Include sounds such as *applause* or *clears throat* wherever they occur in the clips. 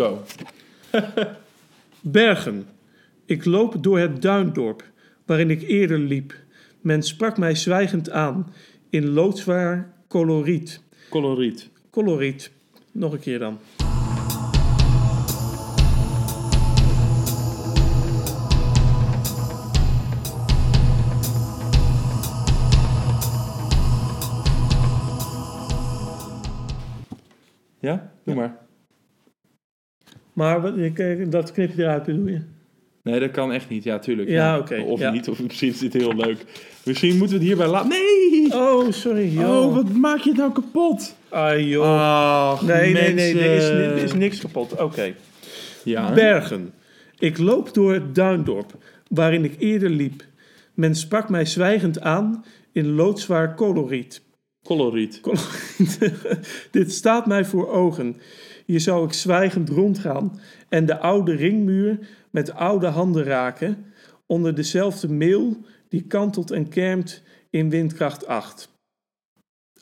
go. *laughs* Bergen. Ik loop door het duindorp, waarin ik eerder liep. Men sprak mij zwijgend aan, in loodzwaar coloriet. Coloriet. Coloriet. Nog een keer dan. Ja? Doe maar. Maar ik, eh, dat knip je eruit, bedoel je? Nee, dat kan echt niet. Ja, tuurlijk. Ja, oké, Of ja. niet, of misschien is dit heel leuk. Misschien moeten we het hierbij laten. Nee! Oh, sorry. joh. Oh, wat maak je het nou kapot? Ah, joh. Ach, nee, nee, nee, er is, er is niks kapot. Oké. Ja. Bergen. Ik loop door het duindorp, waarin ik eerder liep. Men sprak mij zwijgend aan in loodzwaar coloriet. Coloriet. *laughs* Dit staat mij voor ogen. Hier zou ik zwijgend rondgaan en de oude ringmuur met oude handen raken, onder dezelfde meel die kantelt en kermt in windkracht 8.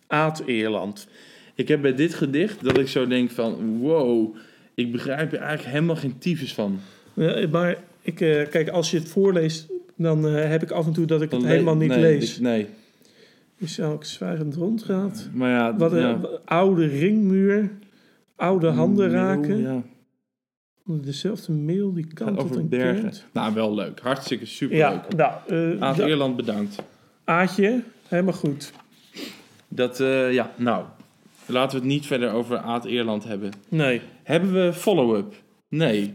Aad Eerland. Ik heb bij dit gedicht dat ik zo denk van... Wow, ik begrijp er eigenlijk helemaal geen tyfus van. Ja, maar ik, eh, kijk, als je het voorleest, dan eh, heb ik af en toe dat ik het helemaal le- niet nee, lees. ik- nee, Hier zou ik zwijgend rondgaat. maar ja... Wat een ja. oude ringmuur, oude handen raken, Ja, onder dezelfde meel die gaat kantelt over en bergen. Nou, wel leuk. Hartstikke super Ja, nou, eh, Aad da- Eerland, bedankt. Aadje, helemaal goed. Dat, eh, ja, nou... Laten we het niet verder over Aad Eerland hebben. Nee, Hebben we follow-up? Nee.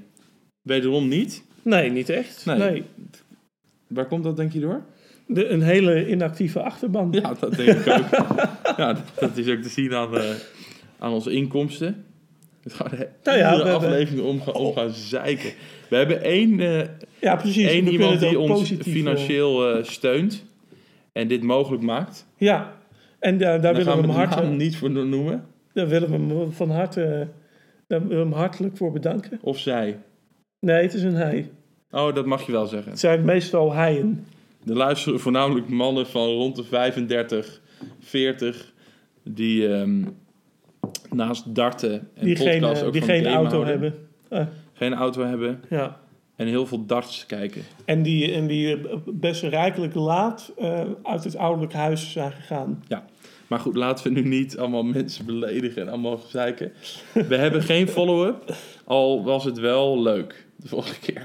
Wederom niet. nee, niet echt. Nee. Nee. Waar komt dat denk je door? De, een hele inactieve achterban. Ja, dat denk ik ook. *laughs* ja, dat- dat is ook te zien aan, eh, aan onze inkomsten. *laughs* Het gaat de Nou ja, we hebben- aflevering om, gaan- om gaan zeiken. We hebben één, eh, Ja, precies. één iemand die ons eh, financieel eh, steunt. En dit mogelijk maakt. Ja, en daar, willen we hem de harte, naam niet voor noemen. daar willen we hem van harte, daar willen we hem hartelijk voor bedanken. Of zij. Nee, het is een hij. Oh, dat mag je wel zeggen. Het zijn meestal heien. Er luisteren voornamelijk mannen van rond de 35, 40. Die ehm, naast darten en Die geen, podcasts eh, ook die geen auto houden. hebben. Ah, Geen auto hebben. ja. En heel veel darts kijken. En die, en die eh, best rijkelijk laat eh, uit het ouderlijk huis zijn gegaan. Maar goed, laten we nu niet allemaal mensen beledigen en allemaal zeiken. We hebben *laughs* geen follow-up, al was het wel leuk de volgende keer.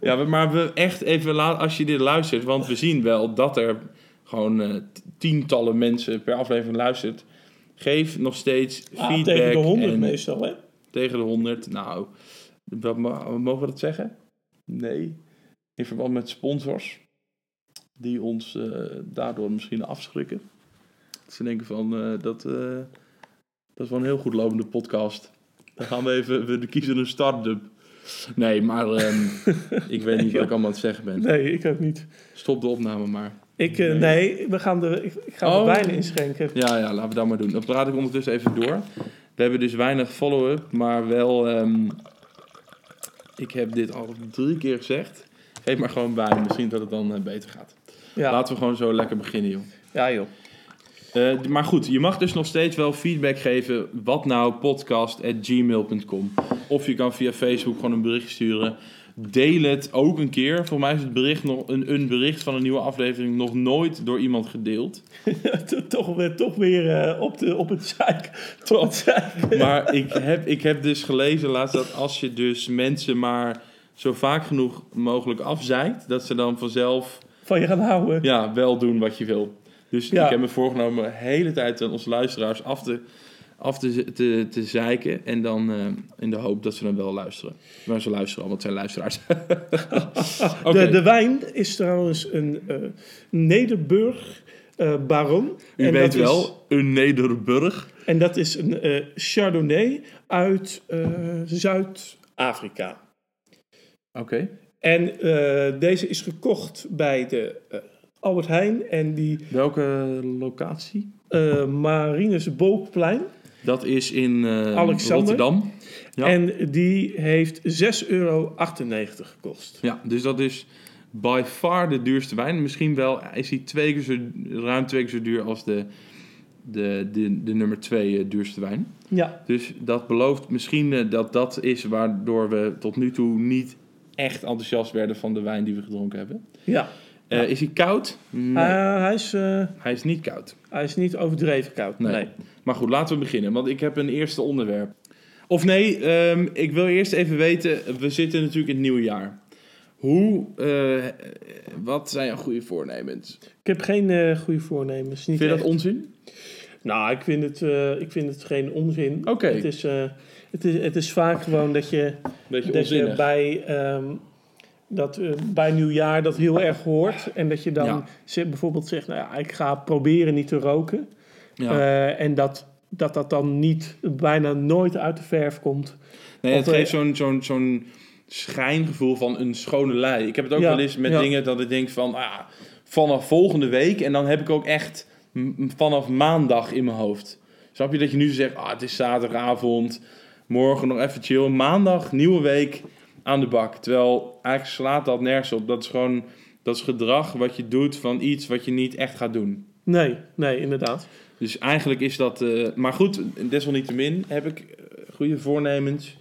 Ja, maar we echt even laten, als je dit luistert, want we zien wel dat er gewoon tientallen mensen per aflevering luistert. Geef nog steeds Ah, feedback. tegen de honderd en- meestal, hè? Tegen de 100. Nou, wat, mo- mogen we dat zeggen? Nee. In verband met sponsors. Die ons eh, daardoor misschien afschrikken. Dat ze denken van, eh, dat, eh, dat is wel een heel goed lopende podcast. Dan gaan we even, we kiezen een start-up. Nee, maar ehm, *laughs* ik weet niet wat ik allemaal aan het zeggen ben. Nee, ik ook niet. Stop de opname maar. Ik, eh, nee, we gaan er, ik, ik ga Oh. wijn inschenken. Ja, ja, laten we dat maar doen. Dan praat ik ondertussen even door. We hebben dus weinig follow-up, maar wel... ehm, ik heb dit al drie keer gezegd. Geef maar gewoon bij. Misschien dat het dan eh, beter gaat. Ja, Laten we gewoon zo lekker beginnen, joh. ja joh. Eh, maar goed, je mag dus nog steeds wel feedback geven. Wat nou podcast.gmail.com. Of je kan via Facebook gewoon een bericht sturen. Deel het ook een keer. Voor mij is het bericht nog een, een bericht van een nieuwe aflevering nog nooit door iemand gedeeld. *laughs* toch weer, toch weer eh, op, de, op het zeik. *laughs* Maar ik heb, ik heb dus gelezen laatst dat als je dus mensen maar zo vaak genoeg mogelijk afzeikt, dat ze dan vanzelf Van je gaan houden. ja, wel doen wat je wil. Dus Ja. ik heb me voorgenomen de hele tijd aan onze luisteraars af te, af te, te, te zeiken. En dan eh, in de hoop dat ze dan wel luisteren. Maar ze luisteren al, want het zijn luisteraars. *laughs* Oké, De, de wijn is trouwens een eh Nederburg eh, Baron. u en weet dat is- wel, een Nederburg. en dat is een eh, Chardonnay uit eh, Zuid-Afrika. Oké, En eh, deze is gekocht bij de Albert Heijn en die welke locatie? eh Marines Bookplein. Dat is in eh. Rotterdam. Ja. En die heeft 6,98 euro gekost. Ja, dus dat is by far de duurste wijn. Misschien wel is hij twee keer zo, ruim twee keer zo duur als de, de, de, de nummer twee eh, duurste wijn. Ja, Dus dat belooft misschien eh, dat dat is waardoor we tot nu toe niet echt enthousiast werden van de wijn die we gedronken hebben. ja. Eh, is hij koud? Nee, Eh, hij, is, eh, hij is niet koud. hij is niet overdreven koud. Nee. Nee. Maar goed, laten we beginnen, want ik heb een eerste onderwerp. Of nee, ehm, ik wil eerst even weten, we zitten natuurlijk in het nieuwe jaar. Hoe, wat zijn jouw goede voornemens? Ik heb geen goede voornemens. Niet Vind je dat echt. onzin? Nou, ik vind het, ik vind het geen onzin. Oké. Het, is, het, is, het is vaak gewoon dat je, Beetje dat je onzinnig. bij, ehm, dat, eh, bij nieuwjaar dat heel erg hoort. En dat je dan Ja. bijvoorbeeld zegt, nou ja, ik ga proberen niet te roken. Ja. Eh, en dat, dat dat dan niet, bijna nooit uit de verf komt. nee, het of, eh, geeft zo'n zo'n zo'n schijngevoel van een schone lei. Ik heb het ook Ja, wel eens met dingen dat ik denk van, ah, vanaf volgende week. En dan heb ik ook echt vanaf maandag in mijn hoofd. Snap je dat je nu zegt, ah, het is zaterdagavond, morgen nog even chill. Maandag, nieuwe week, aan de bak. Terwijl eigenlijk slaat dat nergens op. Dat is gewoon, dat is gedrag wat je doet van iets wat je niet echt gaat doen. Nee, nee, inderdaad. Dus eigenlijk is dat... eh, maar goed, desalniettemin heb ik eh, goede voornemens.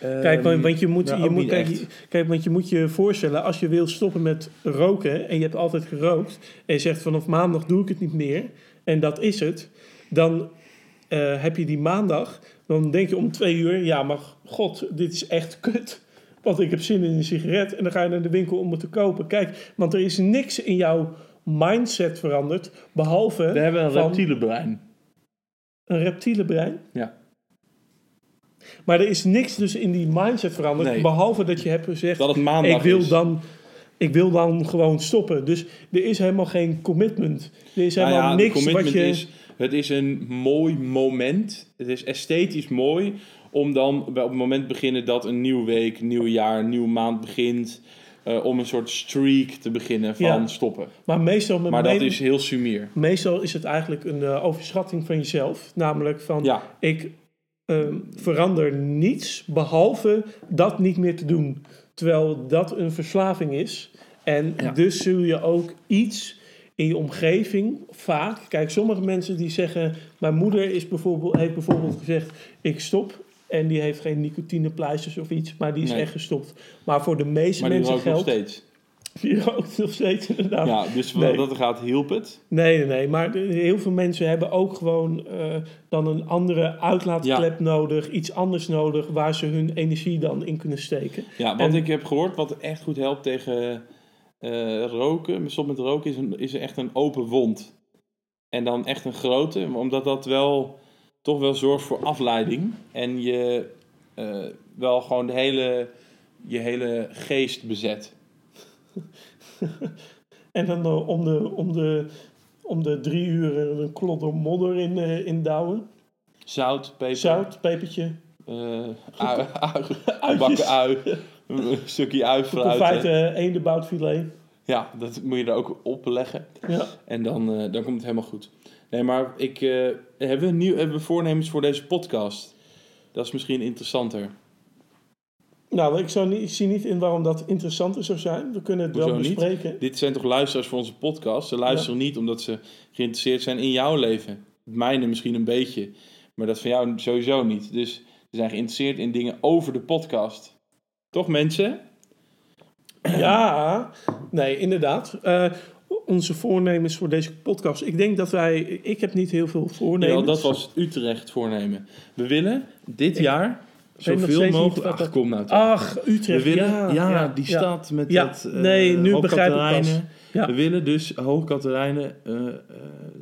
Kijk, want, want je moet, nou, je moet, kijk, je- kijk, want je moet je voorstellen, als je wil stoppen met roken en je hebt altijd gerookt en je zegt vanaf maandag doe ik het niet meer en dat is het, dan eh, heb je die maandag, dan denk je om twee uur, ja maar god, dit is echt kut, want ik heb zin in een sigaret en dan ga je naar de winkel om het te kopen. Kijk, want er is niks in jouw mindset veranderd, behalve We hebben een reptiele brein. een reptiele brein. Ja. Maar er is niks dus in die mindset veranderd, Nee. behalve dat je hebt gezegd, Dat het maandag ik wil, is. dan, ik wil dan gewoon stoppen. Dus er is helemaal geen commitment. Er is Nou helemaal ja, niks wat je... is, het is een mooi moment. Het is esthetisch mooi om dan op het moment beginnen dat een nieuwe week, nieuw jaar, nieuwe maand begint. eh, om een soort streak te beginnen van Ja. stoppen. Maar meestal, met Maar dat is heel sumier. meestal is het eigenlijk een eh, overschatting van jezelf. Namelijk van, Ja, ik ehm, verander niets behalve dat niet meer te doen. Terwijl dat een verslaving is. En Ja. dus zul je ook iets in je omgeving vaak... Kijk, sommige mensen die zeggen... Mijn moeder is bijvoorbeeld, heeft bijvoorbeeld gezegd... Ik stop. En die heeft geen nicotinepleisters of iets. Maar die is Nee. echt gestopt. Maar voor de meeste maar die mensen rookt nog geldt... steeds. *laughs* Die rookt nog steeds inderdaad. Ja, dus Nee. wat dat er gaat, hielp het. Nee, nee, nee. Maar heel veel mensen hebben ook gewoon eh, dan een andere uitlaatklep nodig. Iets anders nodig waar ze hun energie dan in kunnen steken. Ja, wat En- ik heb gehoord, wat echt goed helpt tegen eh, roken, stop met roken, is, een, is echt een open wond. En dan echt een grote, omdat dat wel toch wel zorgt voor afleiding. En je eh, wel gewoon de hele, je hele geest bezet. *laughs* En dan eh, om, de, om, de, om de drie uur er een klodder modder in, eh in douwen. Zout, peper, Zout, pepertje. eh, ui, ui, *laughs* bakken ui, een stukje ui fruit. Confijt hè. uh, eendenboutfilet. Ja, dat moet je er ook op leggen. Ja. En dan, eh, dan komt het helemaal goed. Nee, maar ik, eh, hebben, we nieuw, hebben we voornemens voor deze podcast? Dat is misschien interessanter. Nou, ik, zou niet, ik zie niet in waarom dat interessanter zou zijn. We kunnen het wel niet? bespreken. Dit zijn toch luisteraars voor onze podcast? Ze luisteren niet omdat ze geïnteresseerd zijn in jouw leven. Het mijne misschien een beetje, maar dat van jou sowieso niet. Dus ze zijn geïnteresseerd in dingen over de podcast. Toch mensen? Ja, nee, inderdaad. Eh, onze voornemens voor deze podcast. Ik denk dat wij... Ik heb niet heel veel voornemens. Ja, dat was Utrecht voornemen. We willen dit jaar zoveel mogelijk... Ach, kom nou toch. Ach, Utrecht. We willen, ja, ja, die stad met dat... eh, nee, nu begrijp ik. Ja. We willen dus Hoog Katerijnen eh, eh,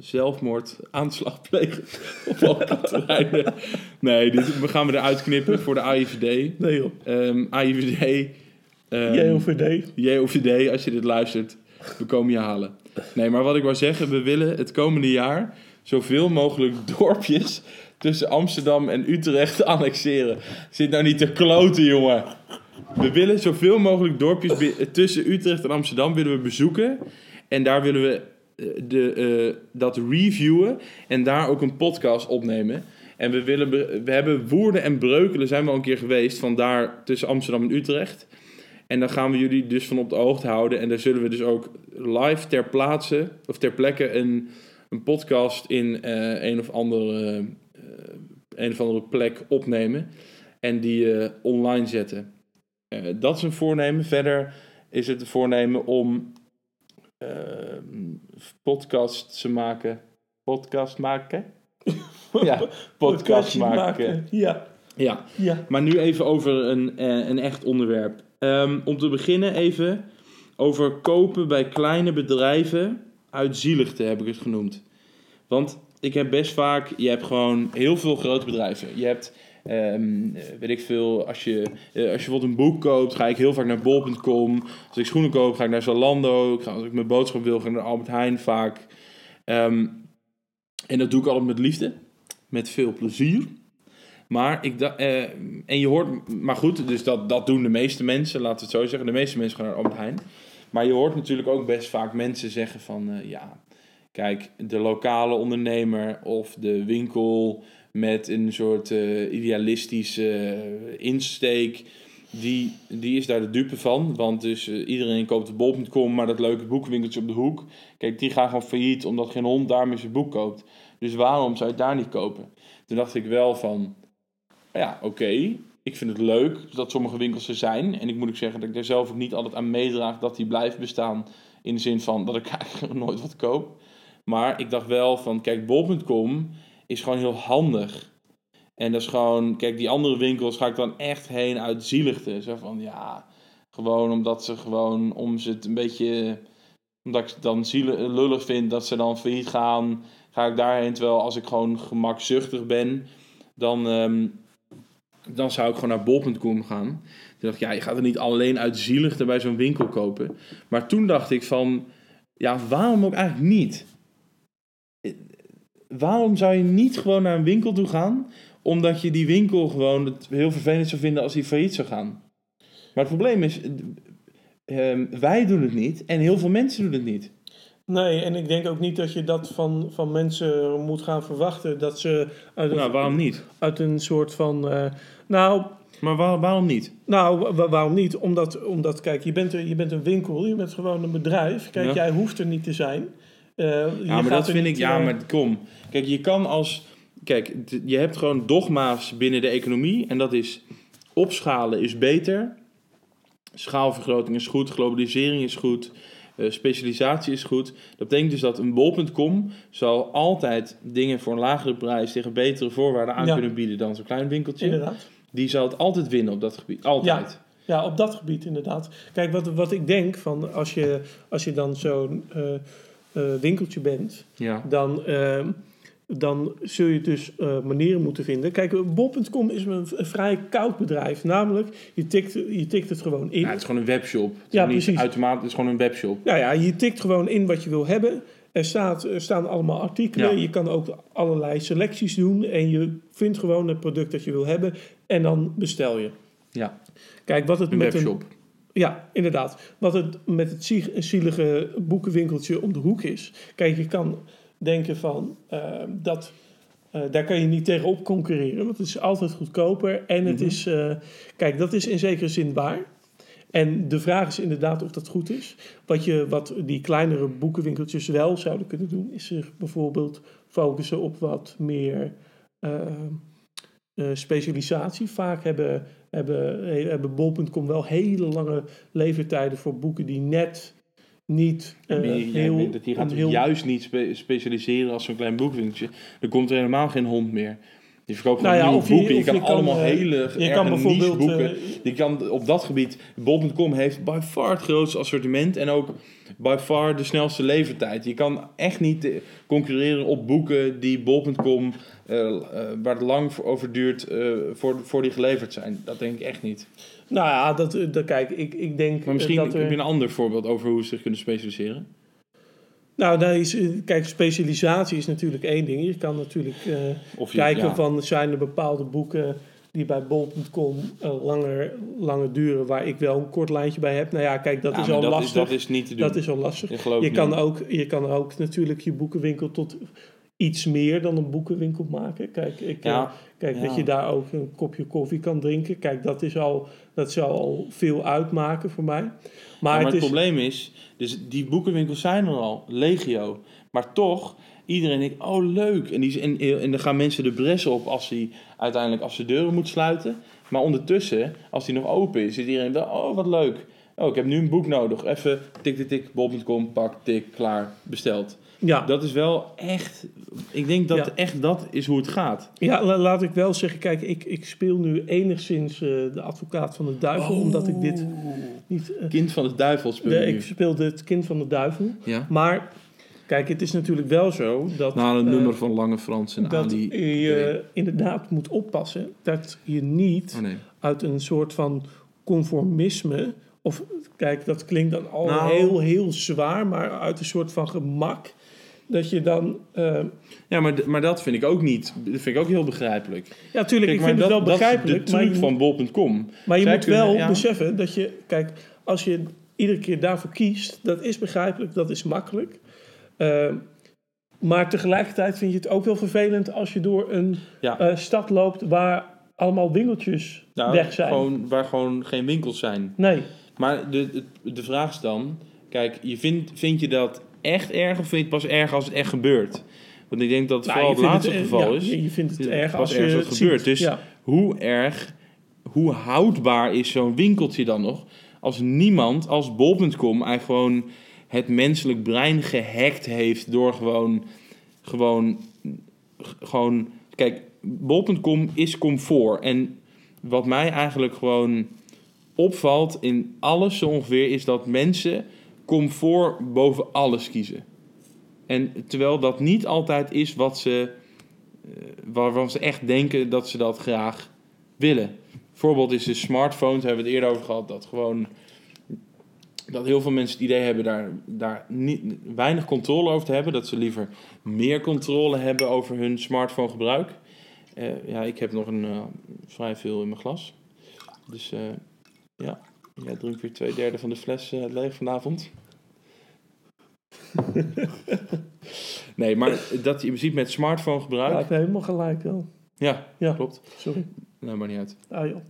zelfmoord aanslag plegen. *laughs* Op Hoog Katerijnen. Nee, dit gaan we eruit knippen voor de AIVD. Nee joh. Ehm AIVD... ehm, JOVD. JOVD, als je dit luistert, we komen je halen. Nee, maar wat ik wou zeggen, we willen het komende jaar zoveel mogelijk *laughs* dorpjes tussen Amsterdam en Utrecht *laughs* annexeren. Zit nou niet te kloten, jongen. We willen zoveel mogelijk dorpjes tussen Utrecht en Amsterdam willen we bezoeken. En daar willen we eh, de, eh, dat reviewen en daar ook een podcast opnemen. En we, willen we hebben Woerden en Breukelen zijn we al een keer geweest, vandaar tussen Amsterdam en Utrecht. En dan gaan we jullie dus van op de hoogte houden. En daar zullen we dus ook live ter plaatse, of ter plekke, een een podcast in eh, een, of andere, eh, een of andere plek opnemen en die eh, online zetten. Dat is een voornemen. Verder is het een voornemen om podcasts te maken. Podcast maken? ja, *laughs* podcast maken. Ja, Ja, ja. maar nu even over een, een echt onderwerp. Ehm, om te beginnen even over kopen bij kleine bedrijven uit zieligte heb ik het genoemd. Want ik heb best vaak, je hebt gewoon heel veel grote bedrijven. Je hebt, ehm, eh, weet ik veel, als je, eh, als je bijvoorbeeld een boek koopt, ga ik heel vaak naar bol.com. Als ik schoenen koop, ga ik naar Zalando. Ik ga, als ik mijn boodschap wil, ga ik naar Albert Heijn vaak. Ehm, en dat doe ik altijd met liefde, met veel plezier. Maar ik eh, en je hoort, maar goed, dus dat, dat doen de meeste mensen, laten we het zo zeggen. De meeste mensen gaan naar Albert Heijn. Maar je hoort natuurlijk ook best vaak mensen zeggen van, eh, ja, kijk, de lokale ondernemer of de winkel met een soort eh, idealistische eh, insteek, die, die is daar de dupe van. Want dus iedereen koopt de bol.com, maar dat leuke boekenwinkeltje op de hoek, kijk, die gaan gewoon failliet omdat geen hond daarmee zijn boek koopt. Dus waarom zou je het daar niet kopen? Toen dacht ik wel van, ja, oké. Ik vind het leuk dat sommige winkels er zijn. En ik moet ook zeggen dat ik daar zelf ook niet altijd aan meedraag dat die blijven bestaan. In de zin van dat ik *laughs* eigenlijk nooit wat koop. Maar ik dacht wel van, kijk, bol.com is gewoon heel handig. En dat is gewoon, kijk, die andere winkels ga ik dan echt heen uit zieligte. Zo van, ja, gewoon omdat ze gewoon, om ze het een beetje, omdat ik het dan zielig, lullig vind dat ze dan failliet gaan, ga ik daarheen. Terwijl als ik gewoon gemakzuchtig ben, dan, ehm, dan zou ik gewoon naar bol.com gaan. Toen dacht ik, ja, je gaat er niet alleen uit zieligte bij zo'n winkel kopen. Maar toen dacht ik van, ja, waarom ook eigenlijk niet? Waarom zou je niet gewoon naar een winkel toe gaan, omdat je die winkel gewoon het heel vervelend zou vinden als die failliet zou gaan? Maar het probleem is, eh, ehm, wij doen het niet en heel veel mensen doen het niet. Nee, en ik denk ook niet dat je dat van, van mensen moet gaan verwachten. Dat ze uit een, Nou, waarom niet? uit een soort van. eh, nou, Maar waar- waarom niet? nou wa- waarom niet? Omdat, omdat kijk, je bent, een- je bent een winkel, je bent gewoon een bedrijf. Kijk, Ja. jij hoeft er niet te zijn. Eh, Ja, maar dat vind ik, ja, maar kom. Kijk, je kan als, kijk, je hebt gewoon dogma's binnen de economie en dat is opschalen is beter, schaalvergroting is goed, globalisering is goed, eh, specialisatie is goed. Dat betekent dus dat een bol.com zal altijd dingen voor een lagere prijs tegen betere voorwaarden aan Ja. kunnen bieden dan zo'n klein winkeltje. Inderdaad. Die zal het altijd winnen op dat gebied, altijd. Ja, op dat gebied inderdaad. Kijk, wat, wat ik denk van als je, als je dan zo'n eh, eh, winkeltje bent, Ja. dan, ehm, dan zul je dus eh, manieren moeten vinden. Kijk, bol.com is een, een vrij koud bedrijf. Namelijk, je tikt, je tikt het gewoon in. Ja, het is gewoon een webshop. Het Ja, precies. Automatisch, het is gewoon een webshop. Nou ja, je tikt gewoon in wat je wil hebben. Er, staat, er staan allemaal artikelen. Ja. Je kan ook allerlei selecties doen. En je vindt gewoon het product dat je wil hebben. En dan bestel je. Ja, Kijk, wat het een met webshop. een Ja, inderdaad. Wat het met het zie- zielige boekenwinkeltje om de hoek is. Kijk, je kan denken van eh, dat. eh, daar kan je niet tegenop concurreren, want het is altijd goedkoper. En het Mhm. is. eh, kijk, dat is in zekere zin waar. En de vraag is inderdaad of dat goed is. Wat, je, wat die kleinere boekenwinkeltjes wel zouden kunnen doen, is zich bijvoorbeeld focussen op wat meer eh, eh, specialisatie. Vaak hebben, hebben, hebben bol.com wel hele lange levertijden voor boeken die net niet jij heel... dat die gaat heel- juist niet spe- specialiseren als zo'n klein boekwinkeltje. Er komt er helemaal geen hond meer. Je verkoopt Nou ja, nieuwe je- boeken. Je, kan je allemaal eh, hele je kan bijvoorbeeld, boeken. eh, je kan op dat gebied, bol.com heeft by far het grootste assortiment en ook by far de snelste levertijd. Je kan echt niet eh, concurreren op boeken die bol.com, eh, eh, waar het lang voor over duurt, eh, voor, voor die geleverd zijn. Dat denk ik echt niet. Nou ja, dat, eh, dat, kijk, ik, ik denk Maar misschien eh, dat er... heb je een ander voorbeeld over hoe ze zich kunnen specialiseren. Nou, daar is, eh, kijk, specialisatie is natuurlijk één ding. Je kan natuurlijk eh, je, kijken ja. van, zijn er bepaalde boeken die bij bol.com eh, langer, langer duren, waar ik wel een kort lijntje bij heb. Nou ja, kijk, dat Ja, is al dat lastig. Is, dat is niet te doen. dat is al lastig. Je niet. kan, ook, je kan ook natuurlijk je boekenwinkel tot iets meer dan een boekenwinkel maken. Kijk, ik, Ja, eh, kijk ja. dat je daar ook een kopje koffie kan drinken. Kijk, dat, is al, dat zou al veel uitmaken voor mij. Maar, Maar, het het is, probleem is, dus die boekenwinkels zijn er al, legio. Maar toch, iedereen denkt, oh leuk. En, die, en, en dan gaan mensen de bres op als hij uiteindelijk als de deuren moet sluiten. Maar ondertussen, als die nog open is, zit iedereen daar, oh wat leuk. Oh, ik heb nu een boek nodig. Even tik, tik, tik, bol.com, pak, tik, klaar, besteld. Ja, Dat is wel echt, ik denk dat Ja. echt dat is hoe het gaat. Ja, la- laat ik wel zeggen, kijk, ik, ik speel nu enigszins eh, de advocaat van de duivel, omdat ik dit niet... eh, Kind van de duivel speel de, ik speelde het kind van de duivel. Ja? Maar, kijk, het is natuurlijk wel zo dat... Na een eh, nummer van Lange Frans en dat Ali. je inderdaad moet oppassen dat je niet Oh nee. uit een soort van conformisme... Of, kijk, dat klinkt dan al Nou. heel, heel zwaar, maar uit een soort van gemak... Dat je dan... eh, Ja, maar, maar dat vind ik ook niet. Dat vind ik ook heel begrijpelijk. ja, tuurlijk, ik maar vind het wel dat, dat begrijpelijk. is de maar truc je van bol.com. Maar je Zij moet kunnen- wel ja. beseffen dat je, kijk, als je iedere keer daarvoor kiest, dat is begrijpelijk, dat is makkelijk. Eh, maar tegelijkertijd vind je het ook wel vervelend als je door een Ja. eh, stad loopt waar allemaal winkeltjes Nou, weg zijn. Gewoon, waar gewoon geen winkels zijn. Nee, Maar de, de, de vraag is dan... Kijk, je vindt, vind je dat echt erg of vind je het pas erg als het echt gebeurt? Want ik denk dat het Nou, vooral het laatste het, geval ja, is. Je, vindt het erg als je ergens het gebeurt. Dus ja. hoe erg, hoe houdbaar is zo'n winkeltje dan nog... als niemand, als bol.com eigenlijk gewoon het menselijk brein gehackt heeft... door gewoon, gewoon, gewoon... Kijk, bol.com is comfort. En wat mij eigenlijk gewoon opvalt in alles zo ongeveer... is dat mensen comfort boven alles kiezen. En terwijl dat niet altijd is wat ze, eh, waarvan ze echt denken dat ze dat graag willen. Voorbeeld is de smartphones, daar hebben we het eerder over gehad, dat gewoon dat heel veel mensen het idee hebben daar, daar niet, weinig controle over te hebben. Dat ze liever meer controle hebben over hun smartphone gebruik. Eh, ja, ik heb nog een, eh, vrij veel in mijn glas. Dus ja, jij drinkt weer twee derde van de fles eh, leeg vanavond. *laughs* nee, maar dat je ziet met smartphone Ja, gebruik. ik heb helemaal gelijk wel. Ja, Ja, klopt. sorry. Nou, maar niet uit. Ah joh. *laughs*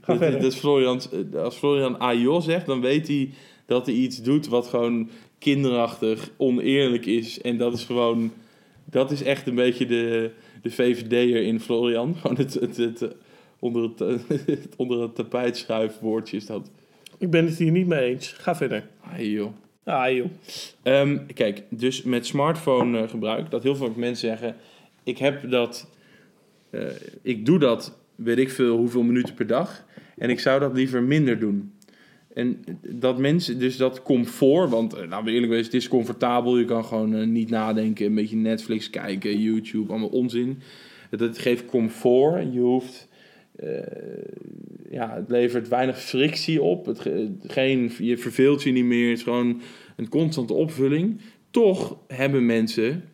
Ga Dat, verder. dat is Florian, als Florian AIO zegt, dan weet hij dat hij iets doet wat gewoon kinderachtig, oneerlijk is. En dat is gewoon, dat is echt een beetje de, de VVD'er in Florian. *laughs* Gewoon het, het, het, onder, het, het *laughs* onder het tapijt schuifwoordje is dat. Ik ben het hier niet mee eens. Ga verder. AIO. Ah joh. Ehm, kijk, dus met smartphone eh, gebruik, dat heel veel mensen zeggen, ik heb dat, eh, ik doe dat, weet ik veel, hoeveel minuten per dag, en ik zou dat liever minder doen. En dat mensen, dus dat comfort, want eh, laten we eerlijk wezen, het is comfortabel, je kan gewoon eh, niet nadenken, een beetje Netflix kijken, YouTube, allemaal onzin. Het geeft comfort, je hoeft, eh, ja, het levert weinig frictie op, het, ge- geen, je verveelt je niet meer, het is gewoon een constante opvulling. Toch hebben mensen,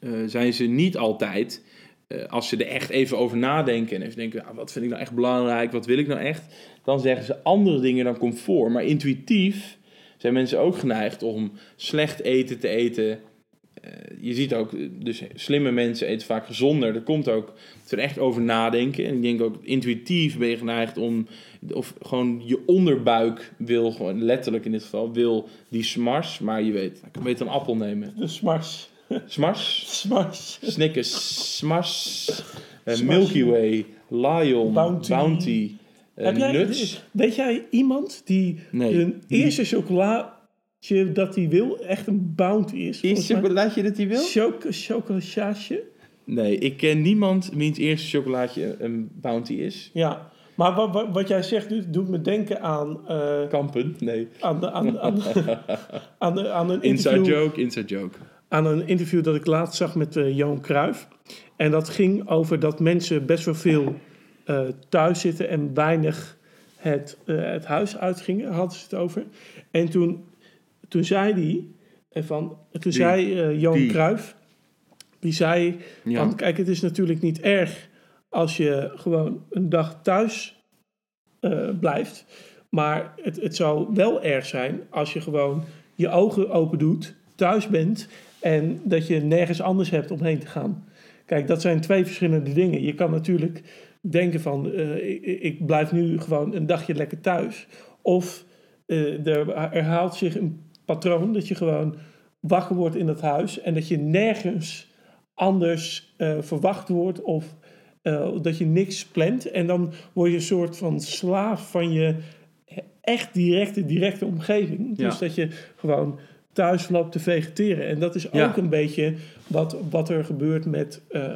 eh, zijn ze niet altijd, eh, als ze er echt even over nadenken en even denken, ah, wat vind ik nou echt belangrijk, wat wil ik nou echt, dan zeggen ze andere dingen dan comfort. Maar intuïtief zijn mensen ook geneigd om slecht eten te eten. Eh, je ziet ook, eh, dus slimme mensen eten vaak gezonder. Dat komt ook dat ze er echt over nadenken. En ik denk ook intuïtief ben je geneigd om, of gewoon je onderbuik wil, gewoon letterlijk in dit geval, wil die smars. Maar je weet, ik kan beter een appel nemen. De smars. Smars, Smars. Snickers, Smars, eh, Smars. Milky Way, Lion, Bounty. Bounty, eh, Heb jij, Nuts. Weet jij iemand die Nee. een eerste dat hij wil echt een bounty is? Is chocolaatje dat hij wil? Choc chocolaatje? Nee, ik ken niemand wiens eerste chocolaatje een bounty is. Ja. Maar wat, wat, wat jij zegt doet, doet me denken aan, eh, Kampen, nee. aan, de, aan, aan, *laughs* aan, een Inside interview. joke, inside joke. aan een interview dat ik laatst zag met eh, Johan Cruijff. En dat ging over dat mensen best wel veel eh, thuis zitten en weinig het, het huis uitgingen, hadden ze het over. En toen, toen zei hij, eh, van, toen zei eh, Johan? Cruijff, die zei, Ja. want kijk, het is natuurlijk niet erg als je gewoon een dag thuis eh, blijft. Maar het, het zou wel erg zijn als je gewoon je ogen open doet, thuis bent En dat je nergens anders hebt om heen te gaan. Kijk, dat zijn twee verschillende dingen. Je kan natuurlijk denken van, ik, ik blijf nu gewoon een dagje lekker thuis. Of eh, er herhaalt zich een patroon dat je gewoon wakker wordt in dat huis. En dat je nergens anders eh, verwacht wordt of eh, dat je niks plant. En dan word je een soort van slaaf van je echt directe, directe omgeving. Dus dat je gewoon thuis loopt te vegeteren. En dat is ook Ja. een beetje wat, wat er gebeurt met, eh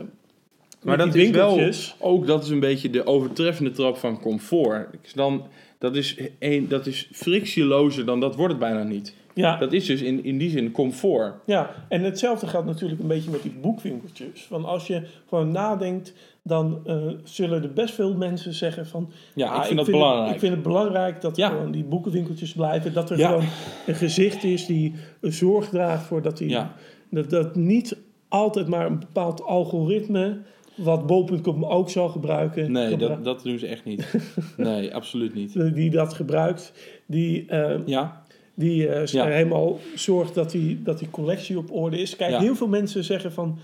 Maar dat is wel, ook dat is een beetje de overtreffende trap van comfort. Dus Dan, dat, is een, dat is frictielozer dan dat wordt het bijna niet. Ja, Dat is dus in, in die zin comfort. Ja, en hetzelfde geldt natuurlijk een beetje met die boekwinkeltjes. Van als je gewoon nadenkt, dan eh, zullen er best veel mensen zeggen van... Ja, "Ah, ik vind dat Het, belangrijk. ik vind het belangrijk dat Ja. gewoon die boekenwinkeltjes blijven. Dat er Ja. gewoon een gezicht is die zorg draagt voor dat die... Ja. Dat, dat niet altijd maar een bepaald algoritme, wat bol.com ook zal gebruiken... Nee, gebru- dat, dat doen ze echt niet. Nee, absoluut niet. *laughs* die dat gebruikt, die... eh, Ja, die eh, Ja. helemaal zorgt dat die, dat die collectie op orde is. Kijk, Ja. heel veel mensen zeggen van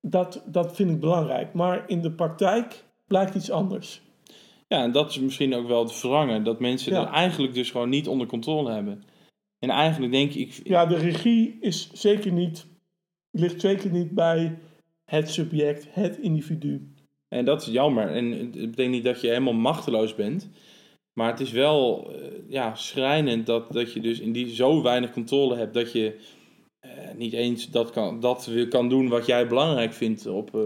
dat, dat vind ik belangrijk. Maar in de praktijk blijkt iets anders. ja, en dat is misschien ook wel het verrangen. Dat mensen Ja. dat eigenlijk dus gewoon niet onder controle hebben. En eigenlijk denk ik... Ja, de regie is zeker niet, ligt zeker niet bij het subject, het individu. En dat is jammer. En het betekent niet dat je helemaal machteloos bent. Maar het is wel eh, ja, schrijnend dat, dat je dus in die zo weinig controle hebt dat je eh, niet eens dat kan, dat kan doen wat jij belangrijk vindt op, eh,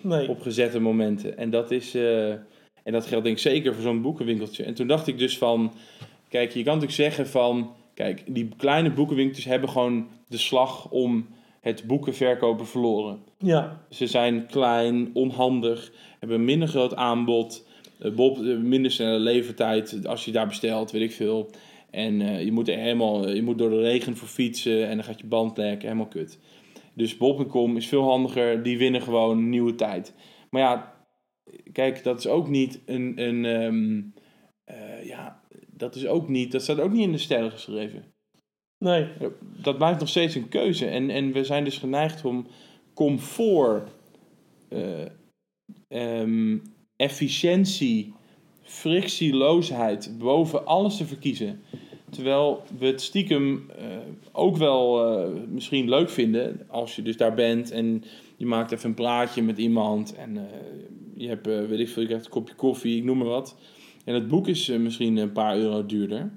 Nee, op gezette momenten. En dat is. en dat geldt denk ik zeker voor zo'n boekenwinkeltje. En toen dacht ik dus van. Kijk, je kan natuurlijk zeggen van. Kijk, die kleine boekenwinkeltjes hebben gewoon de slag om het boekenverkopen verloren. ja, Ze zijn klein, onhandig, hebben een minder groot aanbod, Bob, eh, minder snelle levertijd als je daar bestelt, weet ik veel. En eh, je, moet er helemaal, je moet door de regen voor fietsen en dan gaat je band lekken, helemaal kut. Dus Bob.com is veel handiger, die winnen gewoon nieuwe tijd. Maar ja, kijk, dat is ook niet een, een ehm, eh, ja, dat is ook niet, dat staat ook niet in de sterren geschreven. nee, Dat blijft nog steeds een keuze. En, en we zijn dus geneigd om comfort, eh, ehm, efficiëntie, frictieloosheid boven alles te verkiezen. Terwijl we het stiekem eh, ook wel eh, misschien leuk vinden als je dus daar bent en je maakt even een praatje met iemand en eh, je hebt, weet ik veel, je krijgt een kopje koffie, ik noem maar wat. En het boek is misschien een paar euro duurder.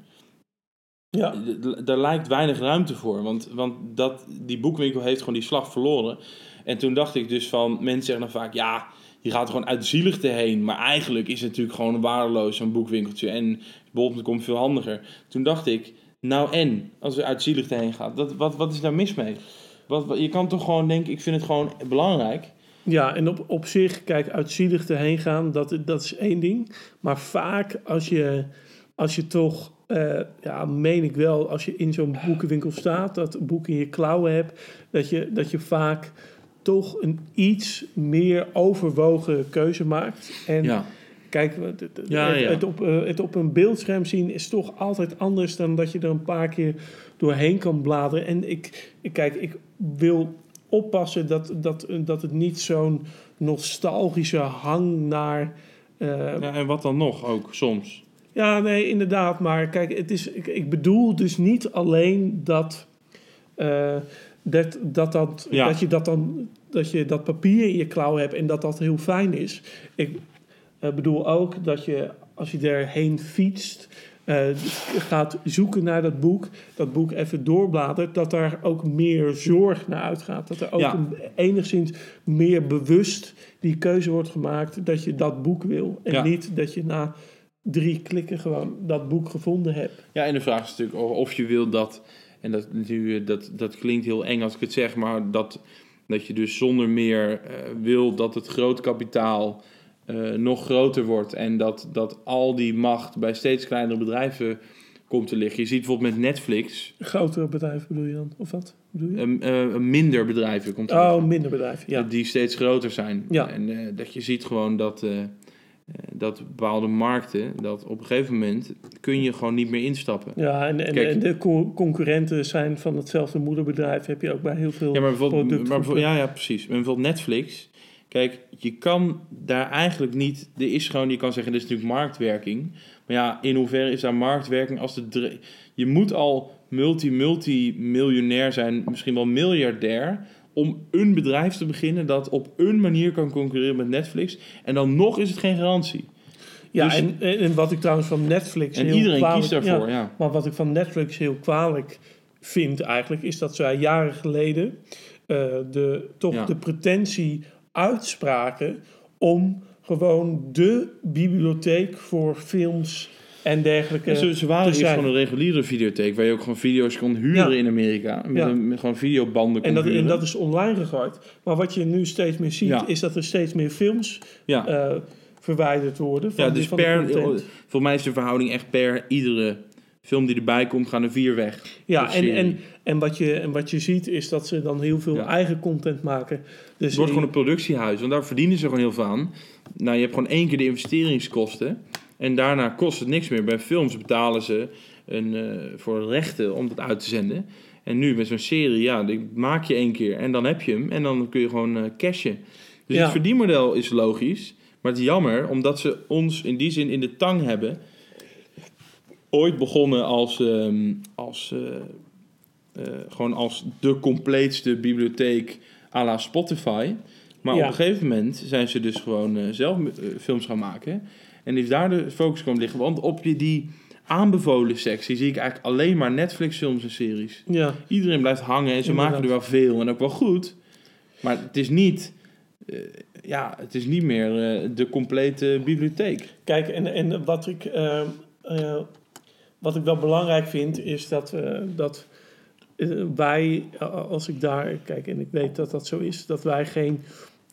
ja, Daar lijkt weinig ruimte voor. Want, want dat, die boekwinkel heeft gewoon die slag verloren. En toen dacht ik dus van... Mensen zeggen dan vaak... Ja, je gaat er gewoon uit zieligte heen. Maar eigenlijk is het natuurlijk gewoon waardeloos zo'n boekwinkeltje. En bol.com veel handiger. Toen dacht ik... Nou en? Als we uit zieligte heen gaat. Dat, wat, wat is daar mis mee? Wat, je kan toch gewoon denken... Ik vind het gewoon belangrijk. Ja, en op, op zich, kijk, uitzielig erheen gaan, dat, dat is één ding. Maar vaak als je, als je toch, eh, ja, meen ik wel, als je in zo'n boekenwinkel staat, dat boek in je klauwen hebt, dat je, dat je vaak toch een iets meer overwogen keuze maakt. En Ja. kijk, het, het- Ja, het, ja. het op, eh, het op een beeldscherm zien is toch altijd anders dan dat je er een paar keer doorheen kan bladeren. En ik, ik kijk, ik wil oppassen dat, dat, dat het niet zo'n nostalgische hang naar. eh, ja. En wat dan nog ook, soms. ja, nee, inderdaad. Maar kijk, het is, ik, ik bedoel dus niet alleen dat, eh, dat, dat, dat, Ja. dat je dat dan dat je dat papier in je klauw hebt en dat dat heel fijn is. Ik eh, bedoel ook dat je als je erheen fietst, eh, gaat zoeken naar dat boek, dat boek even doorbladert, dat daar ook meer zorg naar uitgaat. Dat er ook Ja. een- enigszins meer bewust die keuze wordt gemaakt dat je dat boek wil. En Ja. niet dat je na drie klikken gewoon dat boek gevonden hebt. Ja, en de vraag is natuurlijk of je wil dat, en dat, nu, eh, dat, dat klinkt heel eng als ik het zeg, maar dat, dat je dus zonder meer eh, wil dat het groot kapitaal eh, nog groter wordt en dat, dat al die macht bij steeds kleinere bedrijven komt te liggen. Je ziet bijvoorbeeld met Netflix, Grotere bedrijven bedoel je dan? Of wat bedoel je? een eh, minder bedrijven komt te Oh, minder bedrijven, ja. Die steeds groter zijn. Ja. En dat je ziet gewoon dat, dat bepaalde markten, dat op een gegeven moment kun je gewoon niet meer instappen. Ja, en, en, Kijk. en de co- concurrenten zijn van hetzelfde moederbedrijf. Heb je ook bij heel veel Ja, maar bijvoorbeeld- ja, ja, precies. Maar bijvoorbeeld Netflix. Kijk, je kan daar eigenlijk niet. Er is gewoon, je kan zeggen, dit is natuurlijk marktwerking. Maar ja, in hoeverre is daar marktwerking als de. Je moet al multi-multi-miljonair zijn, misschien wel miljardair. Om een bedrijf te beginnen dat op een manier kan concurreren met Netflix. En dan nog is het geen garantie. Ja, Dus- en, en wat ik trouwens van Netflix En heel iedereen kwalijk, kiest daarvoor, ja. Maar wat ik van Netflix heel kwalijk vind eigenlijk, is dat zij jaren geleden eh, de, toch Ja. de pretentie uitspraken om gewoon de bibliotheek voor films en dergelijke Ja, ze, ze waren gewoon een reguliere videotheek. Waar je ook gewoon video's kon huren Ja. in Amerika. Met, Ja. een, met gewoon videobanden kon En dat, huren. en dat is online gegooid. Maar wat je nu steeds meer ziet, is dat er steeds meer films eh, verwijderd worden. Van Ja, dus van per, voor mij is de verhouding echt per iedere film die erbij komt, gaan er vier weg. Ja, en, en, en, wat je, en wat je ziet is dat ze dan heel veel Ja. eigen content maken. Dus Het wordt gewoon een productiehuis, want daar verdienen ze gewoon heel veel aan. Nou, je hebt gewoon één keer de investeringskosten en daarna kost het niks meer. Bij films betalen ze een, eh, voor rechten om dat uit te zenden. En nu met zo'n serie, ja, die maak je één keer en dan heb je hem en dan kun je gewoon eh, cashen. Dus Ja. het verdienmodel is logisch, maar het is jammer omdat ze ons in die zin in de tang hebben. Ooit begonnen als, ehm, als, eh, gewoon als de compleetste bibliotheek à la Spotify. Maar Ja. op een gegeven moment zijn ze dus gewoon zelf films gaan maken. En is daar de focus komen liggen. Want op die, die aanbevolen sectie zie ik eigenlijk alleen maar Netflix films en series. ja, Iedereen blijft hangen en ze Inderdaad. maken er wel veel en ook wel goed. Maar het is niet, eh, ja, het is niet meer eh, de complete bibliotheek. kijk, en, en wat, ik, eh, wat ik wel belangrijk vind, is dat, dat wij, als ik daar kijk, en ik weet dat dat zo is, dat wij geen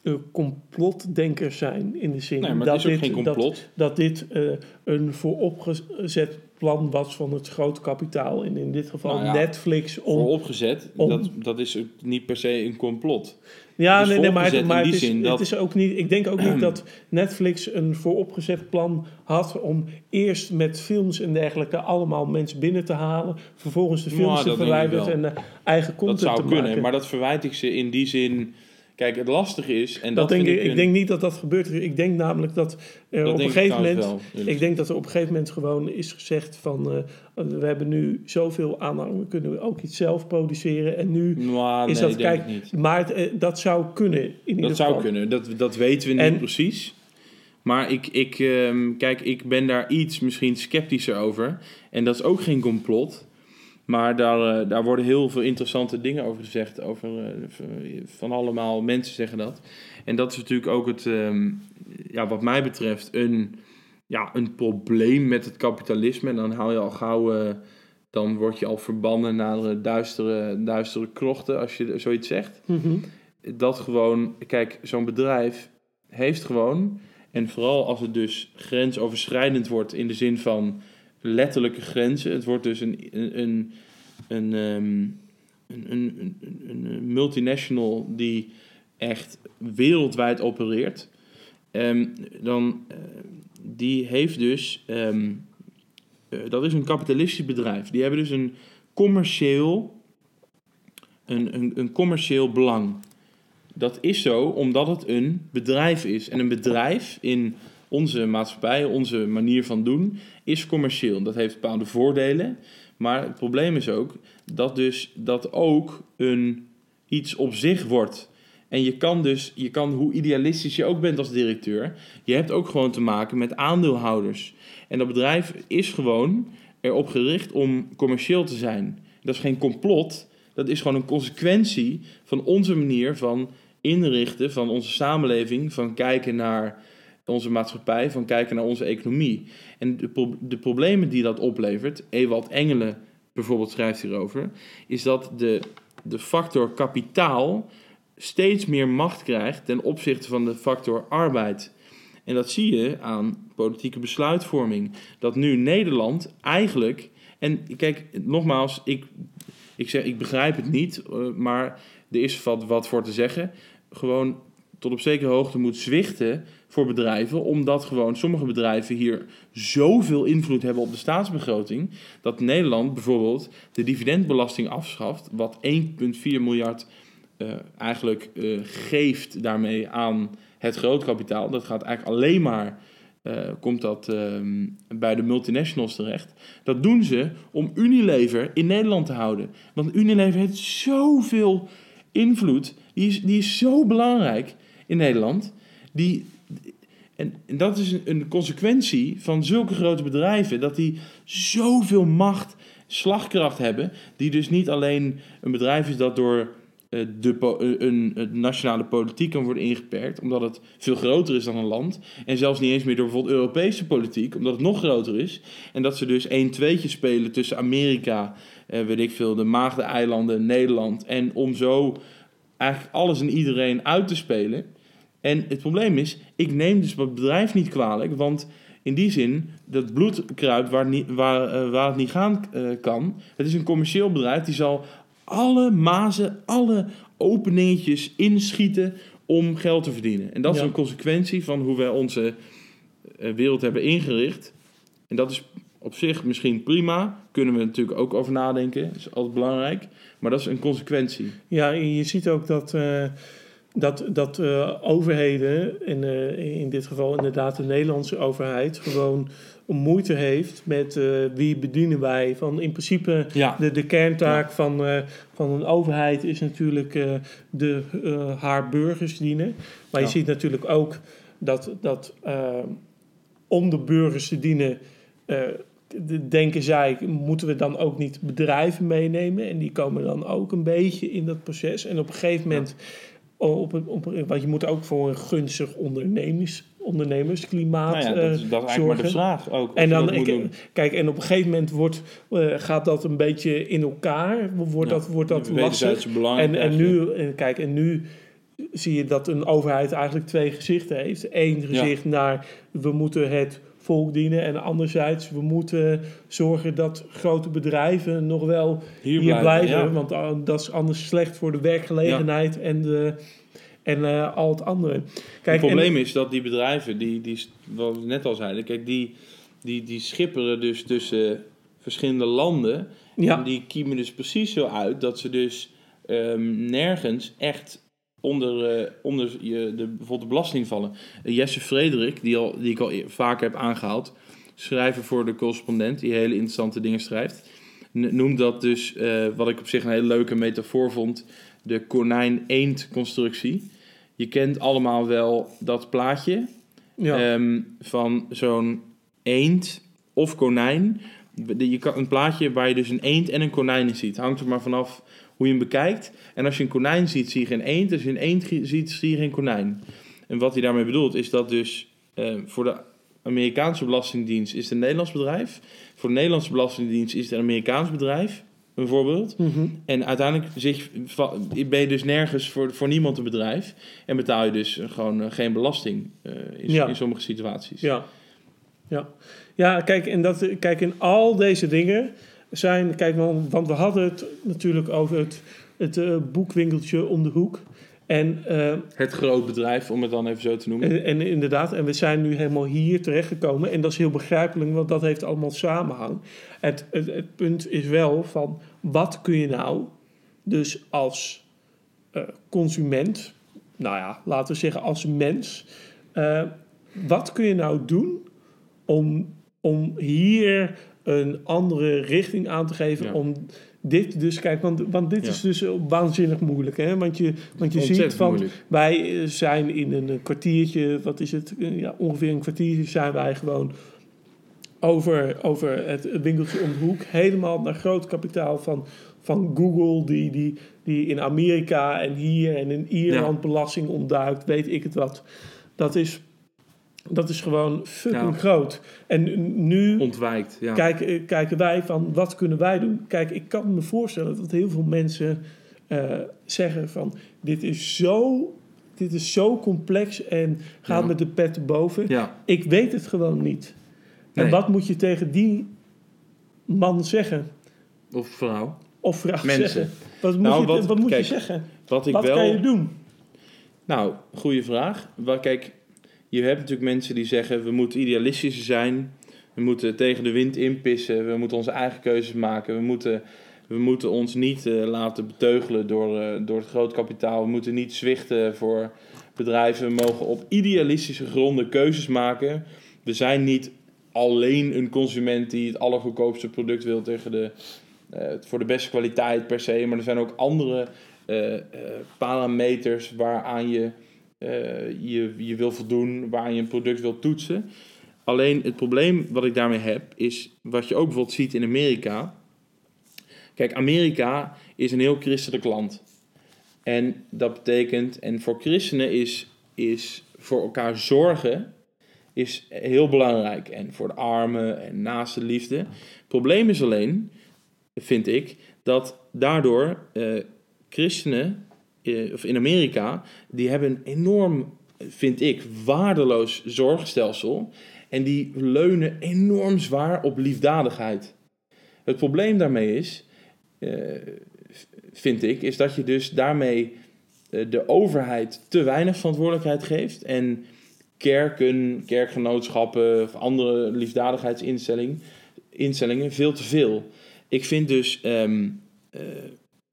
eh, complotdenkers zijn in de zin Nee, dat dit, geen dat- complot. dat dit een vooropgezet plan was van het grote kapitaal. En in dit geval Nou ja, Netflix om Vooropgezet, om- dat, dat is niet per se een complot. Ja, nee, nee, maar, het, maar is, zin dat- het is ook niet. Ik denk ook niet dat Netflix een vooropgezet plan had om eerst met films en dergelijke allemaal mensen binnen te halen, vervolgens de Nou, films te denk ik verwijderen en eh, eigen content Dat zou te kunnen, maken. maar dat verwijt ik ze in die zin. Kijk, het lastige is. En dat dat, denk ik, ik, ik denk niet dat dat gebeurt. Ik denk namelijk dat er dat op een gegeven moment. wel, Ik denk dat er op een gegeven moment gewoon is gezegd van eh, we hebben nu zoveel aanhang, we kunnen ook iets zelf produceren en nu Nou, is nee, dat denk kijk, niet. maar het, eh, dat zou kunnen in ieder Dat geval. zou kunnen, dat, dat weten we niet En- precies. Maar ik, ik, ehm, kijk, ik ben daar iets misschien sceptischer over. En dat is ook geen complot. Maar daar, eh, daar worden heel veel interessante dingen over gezegd. Over, eh, van allemaal mensen zeggen dat. En dat is natuurlijk ook het, ehm, ja, wat mij betreft, een, ja, een probleem met het kapitalisme. En dan haal je al gauw, eh, dan word je al verbannen naar duistere, duistere krochten als je zoiets zegt Mhm. dat gewoon, kijk, zo'n bedrijf heeft gewoon, en vooral als het dus grensoverschrijdend wordt in de zin van letterlijke grenzen, het wordt dus een, een, een, een, ehm, een, multinational die echt wereldwijd opereert, ehm, dan eh, die heeft dus, ehm, eh, dat is een kapitalistisch bedrijf, die hebben dus een commercieel, een, een, een commercieel belang. Dat is zo omdat het een bedrijf is. En een bedrijf in onze maatschappij, onze manier van doen, is commercieel. Dat heeft bepaalde voordelen. Maar het probleem is ook dat dus dat ook een iets op zich wordt. En je kan dus, je kan, hoe idealistisch je ook bent als directeur, je hebt ook gewoon te maken met aandeelhouders. En dat bedrijf is gewoon erop gericht om commercieel te zijn. Dat is geen complot, dat is gewoon een consequentie van onze manier van inrichten van onze samenleving, van kijken naar onze maatschappij, van kijken naar onze economie. En de, de problemen die dat oplevert, Ewald Engelen bijvoorbeeld schrijft hierover, is dat de, de factor kapitaal steeds meer macht krijgt ten opzichte van de factor arbeid. En dat zie je aan politieke besluitvorming. Dat nu Nederland eigenlijk. En kijk, nogmaals, ik, ik, zeg, ik begrijp het niet, eh, maar er is wat, wat voor te zeggen. Gewoon tot op zekere hoogte moet zwichten voor bedrijven, omdat gewoon sommige bedrijven hier zoveel invloed hebben op de staatsbegroting, dat Nederland bijvoorbeeld de dividendbelasting afschaft, wat 1,4 miljard uh, eigenlijk uh, geeft daarmee aan het grootkapitaal. Dat gaat eigenlijk alleen maar, uh, komt dat ehm, bij de multinationals terecht. Dat doen ze om Unilever in Nederland te houden. Want Unilever heeft zoveel invloed, die is, die is zo belangrijk in Nederland. Die, en, dat is een, een consequentie van zulke grote bedrijven, dat die zoveel macht, slagkracht hebben, die dus niet alleen een bedrijf is dat door eh, de, eh, een, nationale politiek kan worden ingeperkt, omdat het veel groter is dan een land. En zelfs niet eens meer door bijvoorbeeld Europese politiek, omdat het nog groter is. En dat ze dus 1 tweetje spelen tussen Amerika, eh, weet ik veel, de Maagdeneilanden, Nederland. En om zo eigenlijk alles en iedereen uit te spelen. En het probleem is, ik neem dus het bedrijf niet kwalijk, want in die zin, dat bloedkruid waar, niet, waar, waar het niet gaan kan, het is een commercieel bedrijf, die zal alle mazen, alle openingetjes inschieten om geld te verdienen. En dat is een consequentie van hoe wij onze eh, wereld hebben ingericht. En dat is op zich misschien prima. Kunnen we natuurlijk ook over nadenken. Dat is altijd belangrijk. Maar dat is een consequentie. Ja, je ziet ook dat, dat, dat uh, overheden, in, uh, in dit geval inderdaad de Nederlandse overheid, gewoon moeite heeft met uh, wie bedienen wij. Van in principe ja. de, de kerntaak van, van een overheid is natuurlijk de, haar burgers dienen. Maar ja. je ziet natuurlijk ook dat, dat om de burgers te dienen, denken zij, moeten we dan ook niet bedrijven meenemen. En die komen dan ook een beetje in dat proces. En op een gegeven moment... Ja op, op, want je moet ook voor een gunstig ondernemers, ondernemersklimaat nou ja, dat, is, dat is eigenlijk maar de vraag ook. En dan, ik, kijk, en op een gegeven moment wordt, uh, gaat dat een beetje in elkaar, wordt ja, dat, wordt dat lastig. En, en nu, en kijk, en nu zie je dat een overheid eigenlijk twee gezichten heeft. Eén gezicht ja. naar, we moeten het volk dienen. En anderzijds, we moeten zorgen dat grote bedrijven nog wel hier, hier blijven. Want uh, dat is anders slecht voor de werkgelegenheid ja. en, de, en uh, al het andere. Kijk, het probleem en, is dat die bedrijven, die, die, wat we net al zeiden, kijk, die, die, die schipperen dus tussen verschillende landen. Ja. En die kiemen dus precies zo uit dat ze dus um, nergens echt onder, uh, onder je, de, bijvoorbeeld de belasting vallen. Uh, Jesse Frederik, die, al, die ik al e-, vaker heb aangehaald, schrijver voor de correspondent, die hele interessante dingen schrijft, noemt dat dus, uh, wat ik op zich een hele leuke metafoor vond, de konijn-eend-constructie. Je kent allemaal wel dat plaatje ja. um, van zo'n eend of konijn. Je kan, een plaatje waar je dus een eend en een konijn in ziet. Hangt er maar vanaf hoe je hem bekijkt. En als je een konijn ziet, zie je geen eend. Als je een eend ziet, zie je geen konijn. En wat hij daarmee bedoelt, is dat dus uh, voor de Amerikaanse Belastingdienst is het een Nederlands bedrijf. Voor de Nederlandse Belastingdienst is het een Amerikaans bedrijf, bijvoorbeeld. Mm -hmm. En uiteindelijk zich, ben je dus nergens voor, voor niemand een bedrijf. En betaal je dus gewoon uh, geen belasting uh, in, ja. in sommige situaties. Ja, ja. ja kijk, en dat, kijk, in al deze dingen zijn, kijk, want we hadden het natuurlijk over het, het uh, boekwinkeltje om de hoek. En, uh, het groot bedrijf, om het dan even zo te noemen. En, en, inderdaad, en we zijn nu helemaal hier terechtgekomen. En dat is heel begrijpelijk, want dat heeft allemaal samenhang. Het, het, het punt is wel van, wat kun je nou dus als uh, consument, nou ja, laten we zeggen als mens, uh, wat kun je nou doen om, om hier een andere richting aan te geven ja. om dit dus, kijk, want, want dit ja. is dus waanzinnig moeilijk, hè? Want je, want je ziet van, moeilijk. wij zijn in een kwartiertje, wat is het, ja, ongeveer een kwartiertje zijn wij gewoon over, over het winkeltje om de hoek, helemaal naar groot kapitaal van, van Google, die, die, die in Amerika en hier en in Ierland ja. belasting ontduikt, weet ik het wat. Dat is dat is gewoon fucking ja. groot. En nu Ontwijkt, ja. kijken, kijken wij van wat kunnen wij doen. Kijk, ik kan me voorstellen dat heel veel mensen uh, zeggen van dit is zo, dit is zo complex en gaat ja. met de pet boven. Ja. Ik weet het gewoon niet. Nee. En wat moet je tegen die man zeggen? Of vrouw. Of vrouw Mensen. zeggen. Wat moet, nou, je, wat, wat moet kijk, je zeggen? Wat, ik wat wel, kan je doen? Nou, goede vraag. Kijk, je hebt natuurlijk mensen die zeggen: we moeten idealistischer zijn. We moeten tegen de wind inpissen. We moeten onze eigen keuzes maken. We moeten, we moeten ons niet eh, laten beteugelen door, eh, door het groot kapitaal. We moeten niet zwichten voor bedrijven. We mogen op idealistische gronden keuzes maken. We zijn niet alleen een consument die het allergoedkoopste product wil tegen de, eh, voor de beste kwaliteit per se. Maar er zijn ook andere parameters waaraan je, je je wil voldoen, waaraan je een product wil toetsen. Alleen het probleem wat ik daarmee heb, is wat je ook bijvoorbeeld ziet in Amerika. Kijk, Amerika is een heel christelijk land. En dat betekent, en voor christenen is, is voor elkaar zorgen is heel belangrijk. En voor de armen en naaste liefde. Het probleem is alleen, vind ik, dat daardoor eh, christenen, eh, of in Amerika, die hebben een enorm, vind ik, waardeloos zorgstelsel. En die leunen enorm zwaar op liefdadigheid. Het probleem daarmee is, eh, vind ik, is dat je dus daarmee eh, de overheid te weinig verantwoordelijkheid geeft. En kerken, kerkgenootschappen of andere liefdadigheidsinstellingen instellingen veel te veel. Ik vind dus ehm, eh,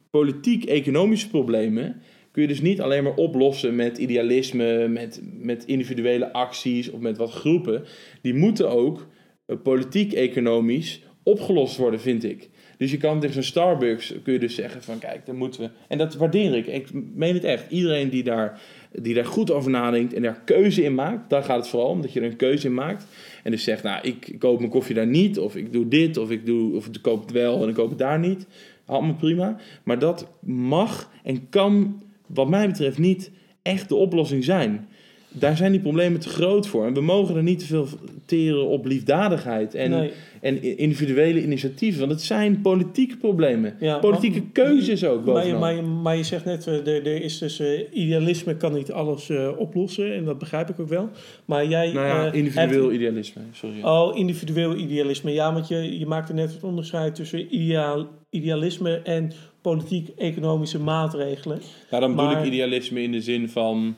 politiek-economische problemen kun je dus niet alleen maar oplossen met idealisme, met, met individuele acties of met wat groepen. Die moeten ook eh, politiek-economisch opgelost worden, vind ik. Dus je kan tegen zo'n Starbucks kun je dus zeggen van kijk, dan moeten we. En dat waardeer ik. Ik meen het echt. Iedereen die daar, die daar goed over nadenkt en daar keuze in maakt, daar gaat het vooral om dat je er een keuze in maakt. En dus zegt, nou, ik koop mijn koffie daar niet, of ik doe dit, of ik doe, of ik koop het wel en ik koop het daar niet. Allemaal prima. Maar dat mag en kan, wat mij betreft, niet echt de oplossing zijn. Daar zijn die problemen te groot voor. En we mogen er niet te veel teren op liefdadigheid en, Nee. en individuele initiatieven. Want het zijn politieke problemen. Ja, politieke maar- keuzes ook Maar je, maar, je, maar je zegt net, eh, er, er is dus eh, idealisme kan niet alles eh, oplossen. En dat begrijp ik ook wel. Maar jij. nou ja, individueel hebt- idealisme. Sorry. Oh, individueel idealisme. Ja, want je, je maakte net het onderscheid tussen ideaal, idealisme en politiek-economische maatregelen. Nou, dan bedoel maar- ik idealisme in de zin van...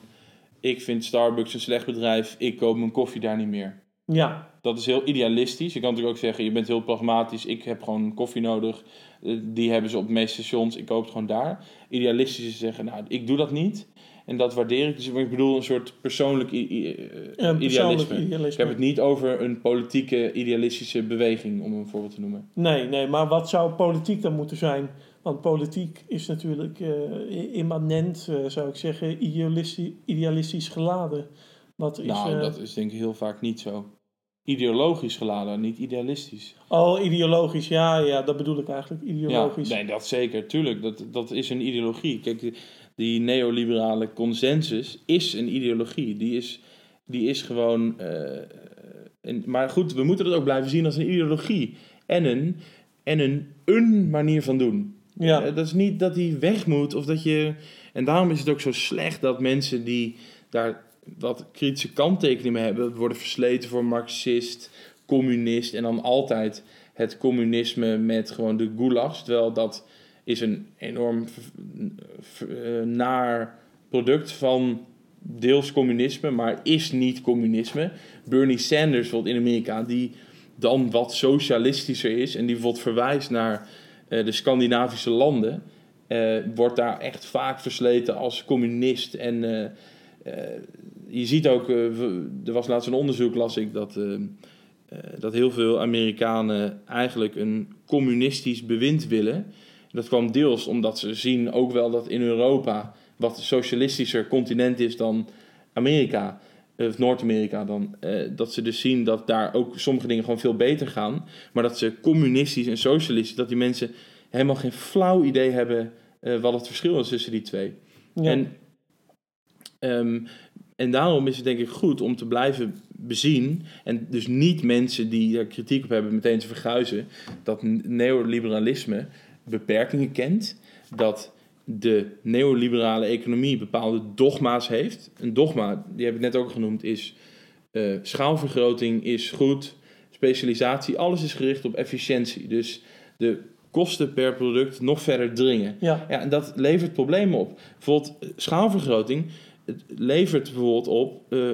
Ik vind Starbucks een slecht bedrijf. Ik koop mijn koffie daar niet meer. Ja, Dat is heel idealistisch. Je kan natuurlijk ook zeggen, je bent heel pragmatisch. Ik heb gewoon koffie nodig. Eh, Die hebben ze op de meeste stations. Ik koop het gewoon daar. Idealistisch is zeggen, nou, ik doe dat niet. En dat waardeer ik. Dus ik bedoel een soort persoonlijk eh, persoonlijk idealisme. idealisme. Ik heb het niet over een politieke idealistische beweging, om een voorbeeld te noemen. Nee, nee, maar wat zou politiek dan moeten zijn? Want politiek is natuurlijk eh, immanent, eh, zou ik zeggen, idealistisch, idealistisch geladen. Wat is, nou, dat is denk ik heel vaak niet zo. Ideologisch geladen, niet idealistisch. Oh, ideologisch, ja, ja, dat bedoel ik eigenlijk, ideologisch. Ja, nee, dat zeker, tuurlijk. Dat, dat is een ideologie. Kijk, die- neoliberale consensus is een ideologie. Die is, die is gewoon. eh, een, maar goed, we moeten dat ook blijven zien als een ideologie. En een, en een, een manier van doen. Ja. Eh, dat is niet dat die weg moet of dat je. En daarom is het ook zo slecht dat mensen die daar wat kritische kanttekeningen mee hebben, worden versleten voor marxist, communist en dan altijd het communisme met gewoon de gulags. Terwijl dat is een enorm eh, naar product van deels communisme, maar is niet communisme. Bernie Sanders bijvoorbeeld in Amerika, die dan wat socialistischer is en die bijvoorbeeld verwijst naar eh, de Scandinavische landen, eh, wordt daar echt vaak versleten als communist. En je ziet ook, er was laatst een onderzoek, las ik, dat, dat heel veel Amerikanen eigenlijk een communistisch bewind willen. Dat kwam deels omdat ze zien ook wel dat in Europa, wat socialistischer continent is dan Amerika, of Noord-Amerika dan, eh, dat ze dus zien dat daar ook sommige dingen gewoon veel beter gaan. Maar dat ze communistisch en socialistisch, dat die mensen helemaal geen flauw idee hebben eh, wat het verschil is tussen die twee. Ja. En, ehm, en daarom is het denk ik goed om te blijven bezien. En dus niet mensen die daar kritiek op hebben meteen te verguizen. Dat neoliberalisme beperkingen kent. Dat de neoliberale economie bepaalde dogma's heeft. Een dogma, die heb ik net ook genoemd, is eh, schaalvergroting is goed. Specialisatie, alles is gericht op efficiëntie. Dus de kosten per product nog verder dringen. ja. Ja, en dat levert problemen op. Bijvoorbeeld eh, schaalvergroting. het levert bijvoorbeeld op eh,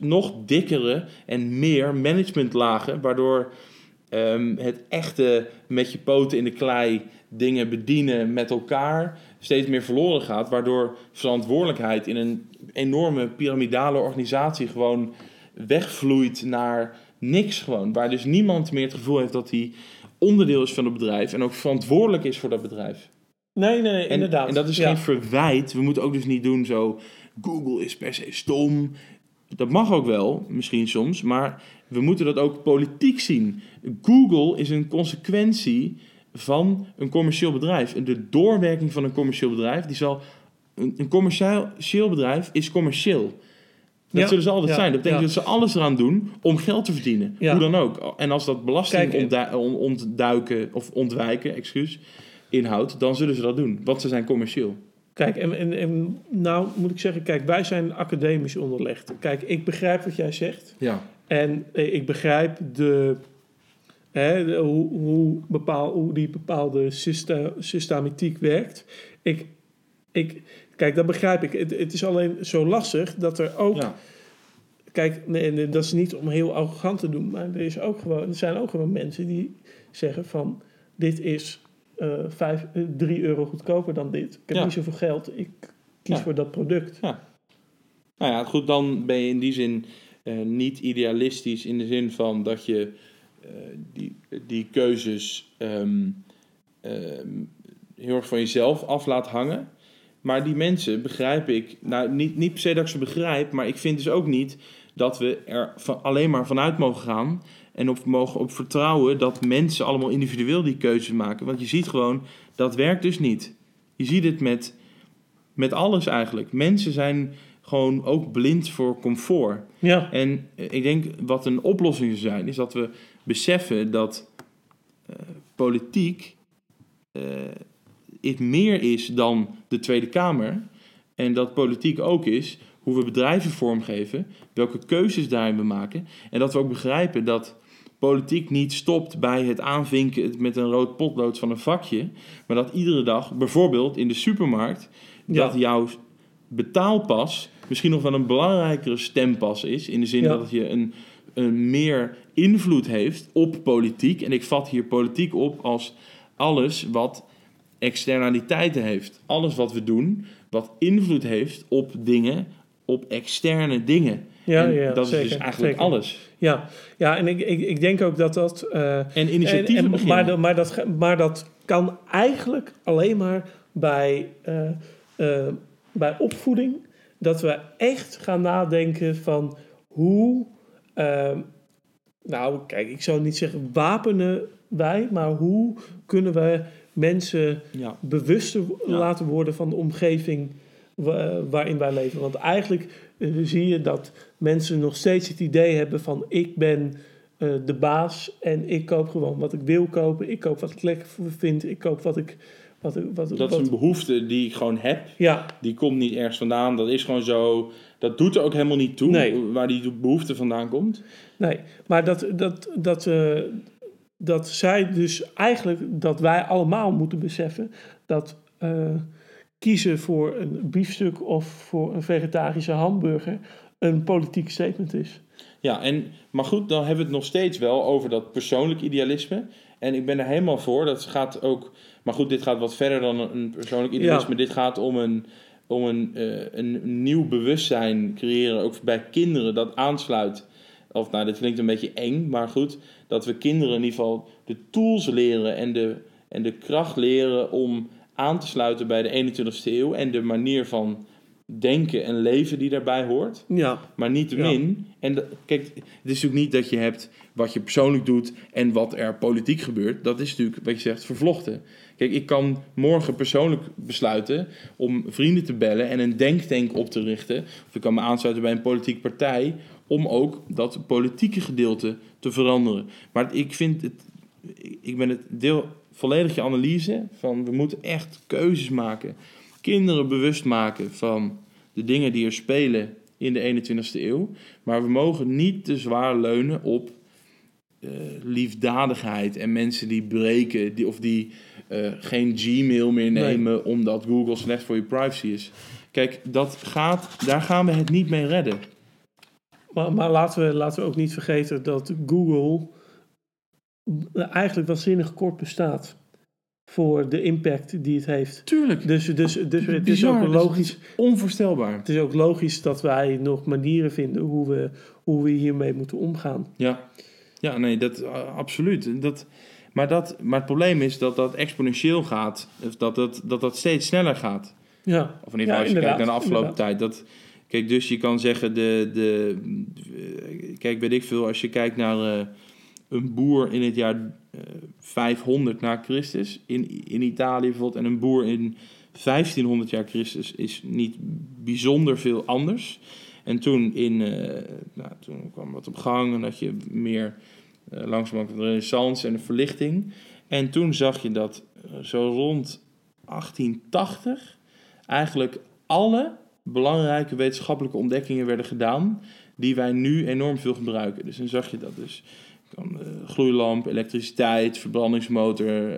nog dikkere en meer managementlagen, waardoor ehm, het echte met je poten in de klei dingen bedienen met elkaar steeds meer verloren gaat, waardoor verantwoordelijkheid in een enorme piramidale organisatie gewoon wegvloeit naar niks gewoon. Waar dus niemand meer het gevoel heeft dat hij onderdeel is van het bedrijf en ook verantwoordelijk is voor dat bedrijf. Nee, nee, nee, En, inderdaad. en dat is Ja. geen verwijt. We moeten ook dus niet doen zo. Google is per se stom. Dat mag ook wel, misschien soms. Maar we moeten dat ook politiek zien. Google is een consequentie van een commercieel bedrijf. En de doorwerking van een commercieel bedrijf, die zal. Een, een commercieel bedrijf is commercieel. Dat Ja, zullen ze altijd ja, zijn. Dat betekent ja. dat ze alles eraan doen om geld te verdienen. Hoe dan ook. En als dat belasting ontdu- on- ontduiken of ontwijken, excuus, inhoudt, dan zullen ze dat doen. Want ze zijn commercieel. Kijk, en, en, en nou moet ik zeggen, kijk, wij zijn academisch onderlegd. Kijk, ik begrijp wat jij zegt. Ja. En eh, ik begrijp de, hè, hoe, hoe, bepaal, hoe die bepaalde systematiek werkt. Ik, ik, kijk, dat begrijp ik. Het, het is alleen zo lastig dat er ook... ja. Kijk, nee, dat is niet om heel arrogant te doen, maar er, is ook gewoon, er zijn ook gewoon mensen die zeggen van... Dit is vijf, drie euro goedkoper dan dit. Ik heb Ja. niet zoveel geld, ik kies Ja. voor dat product. Nou ja, goed, dan ben je in die zin eh, niet idealistisch in de zin van dat je die, die keuzes ehm, ehm, heel erg van jezelf af laat hangen. Maar die mensen begrijp ik, nou niet, niet per se dat ik ze begrijp, maar ik vind dus ook niet dat we er van, alleen maar vanuit mogen gaan en op mogen op vertrouwen dat mensen allemaal individueel die keuzes maken. Want je ziet gewoon, dat werkt dus niet. Je ziet het met, met alles eigenlijk. Mensen zijn gewoon ook blind voor comfort. Ja, En eh, ik denk wat een oplossing zou zijn, is dat we beseffen dat eh, politiek eh, het meer is dan de Tweede Kamer. En dat politiek ook is hoe we bedrijven vormgeven, welke keuzes daarin we maken. En dat we ook begrijpen dat politiek niet stopt bij het aanvinken met een rood potlood van een vakje. Maar dat iedere dag, bijvoorbeeld in de supermarkt, Ja. dat jouw betaalpas misschien nog wel een belangrijkere stempas is. In de zin Ja. dat het je een, een meer invloed heeft op politiek. En ik vat hier politiek op als alles wat externaliteiten heeft. Alles wat we doen, wat invloed heeft op dingen, op externe dingen. ja, En ja dat zeker, is dus eigenlijk zeker. alles. Ja, ja en ik, ik, ik denk ook dat dat... eh, En initiatieven en- en- beginnen. maar, dat- maar, dat, maar dat kan eigenlijk alleen maar bij, eh, eh, bij opvoeding. Dat we echt gaan nadenken van hoe... nou, kijk, ik zou niet zeggen wapenen wij, maar hoe kunnen we mensen ja. bewuster Ja. laten worden van de omgeving wa- waarin wij leven. Want eigenlijk eh, zie je dat mensen nog steeds het idee hebben van ik ben eh, de baas en ik koop gewoon wat ik wil kopen. Ik koop wat ik lekker vind. Ik koop wat ik... Wat, wat, Dat is een behoefte die ik gewoon heb. ja, Die komt niet ergens vandaan. Dat is gewoon zo. Dat doet er ook helemaal niet toe Nee. waar die behoefte vandaan komt. nee. Maar dat, dat, dat, eh, dat zij dus eigenlijk... Dat wij allemaal moeten beseffen dat... eh, kiezen voor een biefstuk of voor een vegetarische hamburger een politiek statement is. Ja, en, maar goed, dan hebben we het nog steeds wel over dat persoonlijk idealisme. En ik ben er helemaal voor. Dat gaat ook. Maar goed, dit gaat wat verder dan een een persoonlijk idealisme. Dit gaat om een, om een, eh, een nieuw bewustzijn creëren, ook bij kinderen, dat aansluit. Of nou, dit klinkt een beetje eng, maar goed. Dat we kinderen in ieder geval de tools leren en de, en de kracht leren om aan te sluiten bij de 21ste eeuw. En de manier van denken en leven die daarbij hoort. Ja, Maar niet te min. En kijk, het is natuurlijk niet dat je hebt wat je persoonlijk doet en wat er politiek gebeurt. Dat is natuurlijk, wat je zegt, vervlochten. Kijk, ik kan morgen persoonlijk besluiten om vrienden te bellen en een denktank op te richten. Of ik kan me aansluiten bij een politieke partij om ook dat politieke gedeelte te veranderen. Maar ik vind het, ik ben het deel volledig je analyse van we moeten echt keuzes maken. Kinderen bewust maken van de dingen die er spelen in de 21ste eeuw. Maar we mogen niet te zwaar leunen op eh, liefdadigheid en mensen die breken die, of die eh, geen Gmail meer nemen omdat Google slecht voor je privacy is. Kijk, dat gaat, daar gaan we het niet mee redden. Maar, maar laten, we, laten we ook niet vergeten dat Google eigenlijk waanzinnig kort bestaat voor de impact die het heeft. Tuurlijk. Dus, dus, dus het is Bizar, ook dus logisch. is onvoorstelbaar. Het is ook logisch dat wij nog manieren vinden hoe we, hoe we hiermee moeten omgaan. Ja, ja nee, dat, uh, absoluut. Dat, maar, dat, maar het probleem is dat dat exponentieel gaat. Of dat dat, dat, dat steeds sneller gaat. Ja, Of in ieder geval Ja, als je kijkt naar de inderdaad, afgelopen tijd. Dat, kijk, dus je kan zeggen, de, de, eh, kijk, weet ik veel, als je kijkt naar eh, een boer in het jaar eh, 500 na Christus in, in Italië bijvoorbeeld en een boer in 1500 jaar Christus is niet bijzonder veel anders. En toen, in, eh, nou, toen kwam wat op gang en dat je meer langzamerhand de renaissance en de verlichting. En toen zag je dat eh, zo rond 1880 eigenlijk alle belangrijke wetenschappelijke ontdekkingen werden gedaan die wij nu enorm veel gebruiken. Dus dan zag je dat dus kan, uh, gloeilamp, elektriciteit, verbrandingsmotor,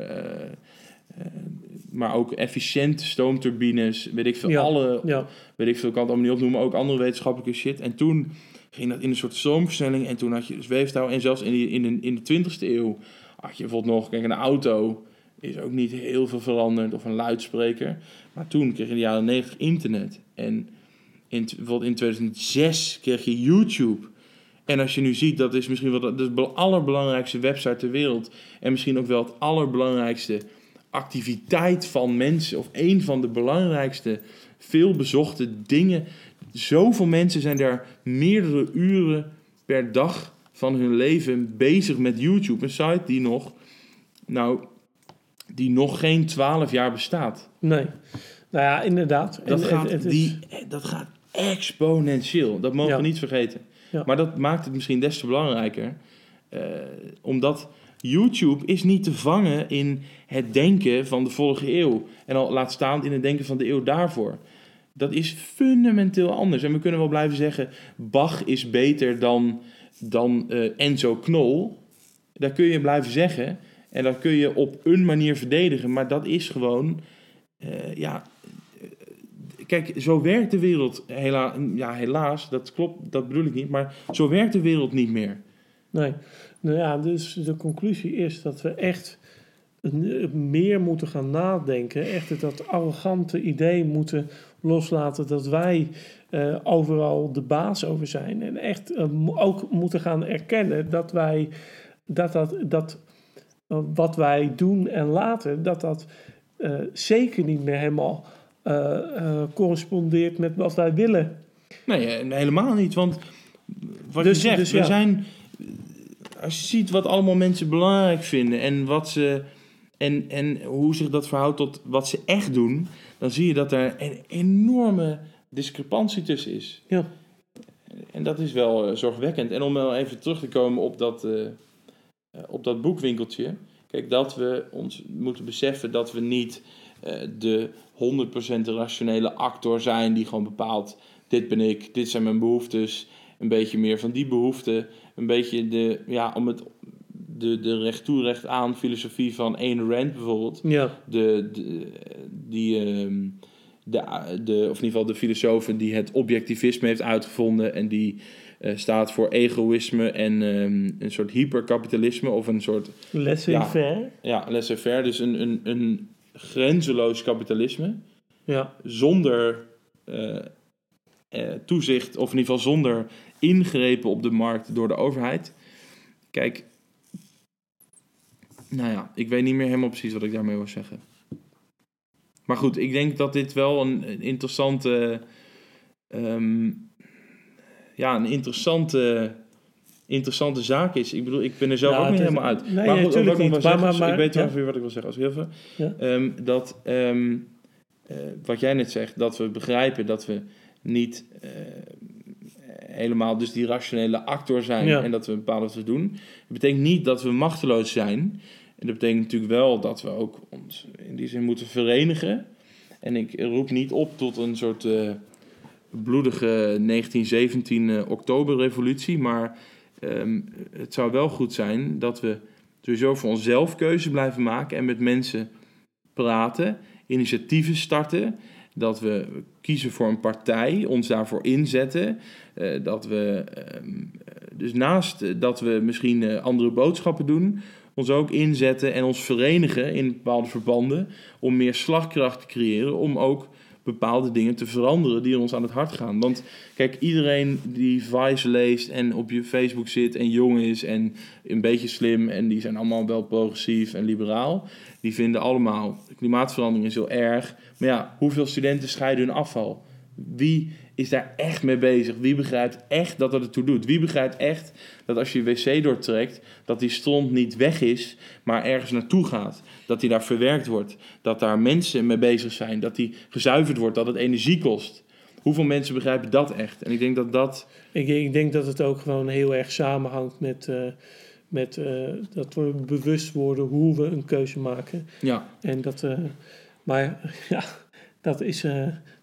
maar ook efficiënte stoomturbines, weet ik veel, Ja, alle, ja. weet ik veel, ik kan het allemaal niet opnoemen, ook andere wetenschappelijke shit. En toen ging dat in een soort stroomversnelling en toen had je dus weeftouw en zelfs in, in, de, in de 20e eeuw had je bijvoorbeeld nog, kijk, een auto is ook niet heel veel veranderd of een luidspreker. Maar toen kreeg je in de jaren 90 internet. En in, bijvoorbeeld in 2006 kreeg je YouTube. En als je nu ziet, dat is misschien wel de, de allerbelangrijkste website ter wereld. En misschien ook wel het allerbelangrijkste activiteit van mensen. Of een van de belangrijkste, veelbezochte dingen. Zoveel mensen zijn daar meerdere uren per dag van hun leven bezig met YouTube. Een site die nog, nou, die nog geen 12 jaar bestaat. Nee. Nou ja, inderdaad. Dat, En- gaat, en het is- die, dat gaat exponentieel. Dat mogen Ja. we niet vergeten. Ja. Maar dat maakt het misschien des te belangrijker. eh, omdat YouTube is niet te vangen in het denken van de vorige eeuw. En al laat staan in het denken van de eeuw daarvoor. Dat is fundamenteel anders. En we kunnen wel blijven zeggen... Bach is beter dan, dan eh, Enzo Knol. Daar kun je blijven zeggen. En dat kun je op een manier verdedigen. Maar dat is gewoon... eh, ja, kijk, zo werkt de wereld hela ja, helaas. Dat klopt, dat bedoel ik niet. Maar zo werkt de wereld niet meer. Nee. Nou ja, dus de conclusie is dat we echt meer moeten gaan nadenken. Echt dat arrogante idee moeten loslaten dat wij eh, overal de baas over zijn. En echt eh, ook moeten gaan erkennen dat wij dat, dat, dat eh, wat wij doen en laten, dat dat zeker niet meer helemaal correspondeert met wat wij willen. Nee, helemaal niet. Want wat Dus- je zegt, dus we ja. zijn... Als je ziet wat allemaal mensen belangrijk vinden en wat ze... En, en hoe zich dat verhoudt tot wat ze echt doen, dan zie je dat er een enorme discrepantie tussen is. Ja. En dat is wel eh, zorgwekkend. En om wel even terug te komen op dat, eh, eh, op dat boekwinkeltje. Kijk, dat we ons moeten beseffen dat we niet de 100% rationele actor zijn die gewoon bepaalt: dit ben ik, dit zijn mijn behoeftes. Een beetje meer van die behoeften. Een beetje de, ja, om het, de, de recht toe, recht aan filosofie van Ayn Rand bijvoorbeeld Ja, de, de, die, ehm, de, de, of in ieder geval de filosoof die het objectivisme heeft uitgevonden en die eh, staat voor egoïsme en ehm, een soort hyperkapitalisme of een soort laissez-faire. ja, laissez-faire, dus een, een, een grenzeloos kapitalisme Ja. zonder eh, eh, toezicht of in ieder geval zonder ingrepen op de markt door de overheid. Kijk, nou ja, ik weet niet meer helemaal precies wat ik daarmee wil zeggen. Maar goed, ik denk dat dit wel een, een interessante, ehm, ja, een interessante, interessante zaak is. Ik bedoel, ik ben er zelf Nou, ook niet is- helemaal uit. nee, maar nee, goed, wat ik Maar- maar- ik weet maar- ongeveer wat ik wil zeggen. Als ik even, Ja. Ehm, dat, ehm, eh, wat jij net zegt, dat we begrijpen dat we niet eh, helemaal dus die rationele actor zijn Ja. en dat we bepalen wat we doen. Dat betekent niet dat we machteloos zijn. En dat betekent natuurlijk wel dat we ook ons in die zin moeten verenigen. En ik roep niet op tot een soort eh, bloedige 1917 eh, oktoberrevolutie, maar ehm, het zou wel goed zijn dat we sowieso voor onszelf keuzes blijven maken en met mensen praten, initiatieven starten, dat we kiezen voor een partij, ons daarvoor inzetten, eh, dat we ehm, dus naast dat we misschien andere boodschappen doen, ons ook inzetten en ons verenigen in bepaalde verbanden om meer slagkracht te creëren, om ook bepaalde dingen te veranderen die ons aan het hart gaan. Want kijk, iedereen die Vice leest en op je Facebook zit en jong is en een beetje slim en die zijn allemaal wel progressief en liberaal, die vinden allemaal klimaatverandering is heel erg. Maar ja, hoeveel studenten scheiden hun afval? Wie is daar echt mee bezig? Wie begrijpt echt dat het ertoe doet? Wie begrijpt echt dat als je je wc doortrekt, dat die stront niet weg is, maar ergens naartoe gaat? Dat die daar verwerkt wordt, dat daar mensen mee bezig zijn, dat die gezuiverd wordt, dat het energie kost. Hoeveel mensen begrijpen dat echt? En ik denk dat dat... Ik, ik denk dat het ook gewoon heel erg samenhangt met, uh, met uh, dat we bewust worden hoe we een keuze maken. Ja. En dat, uh, maar *laughs* ja, dat is,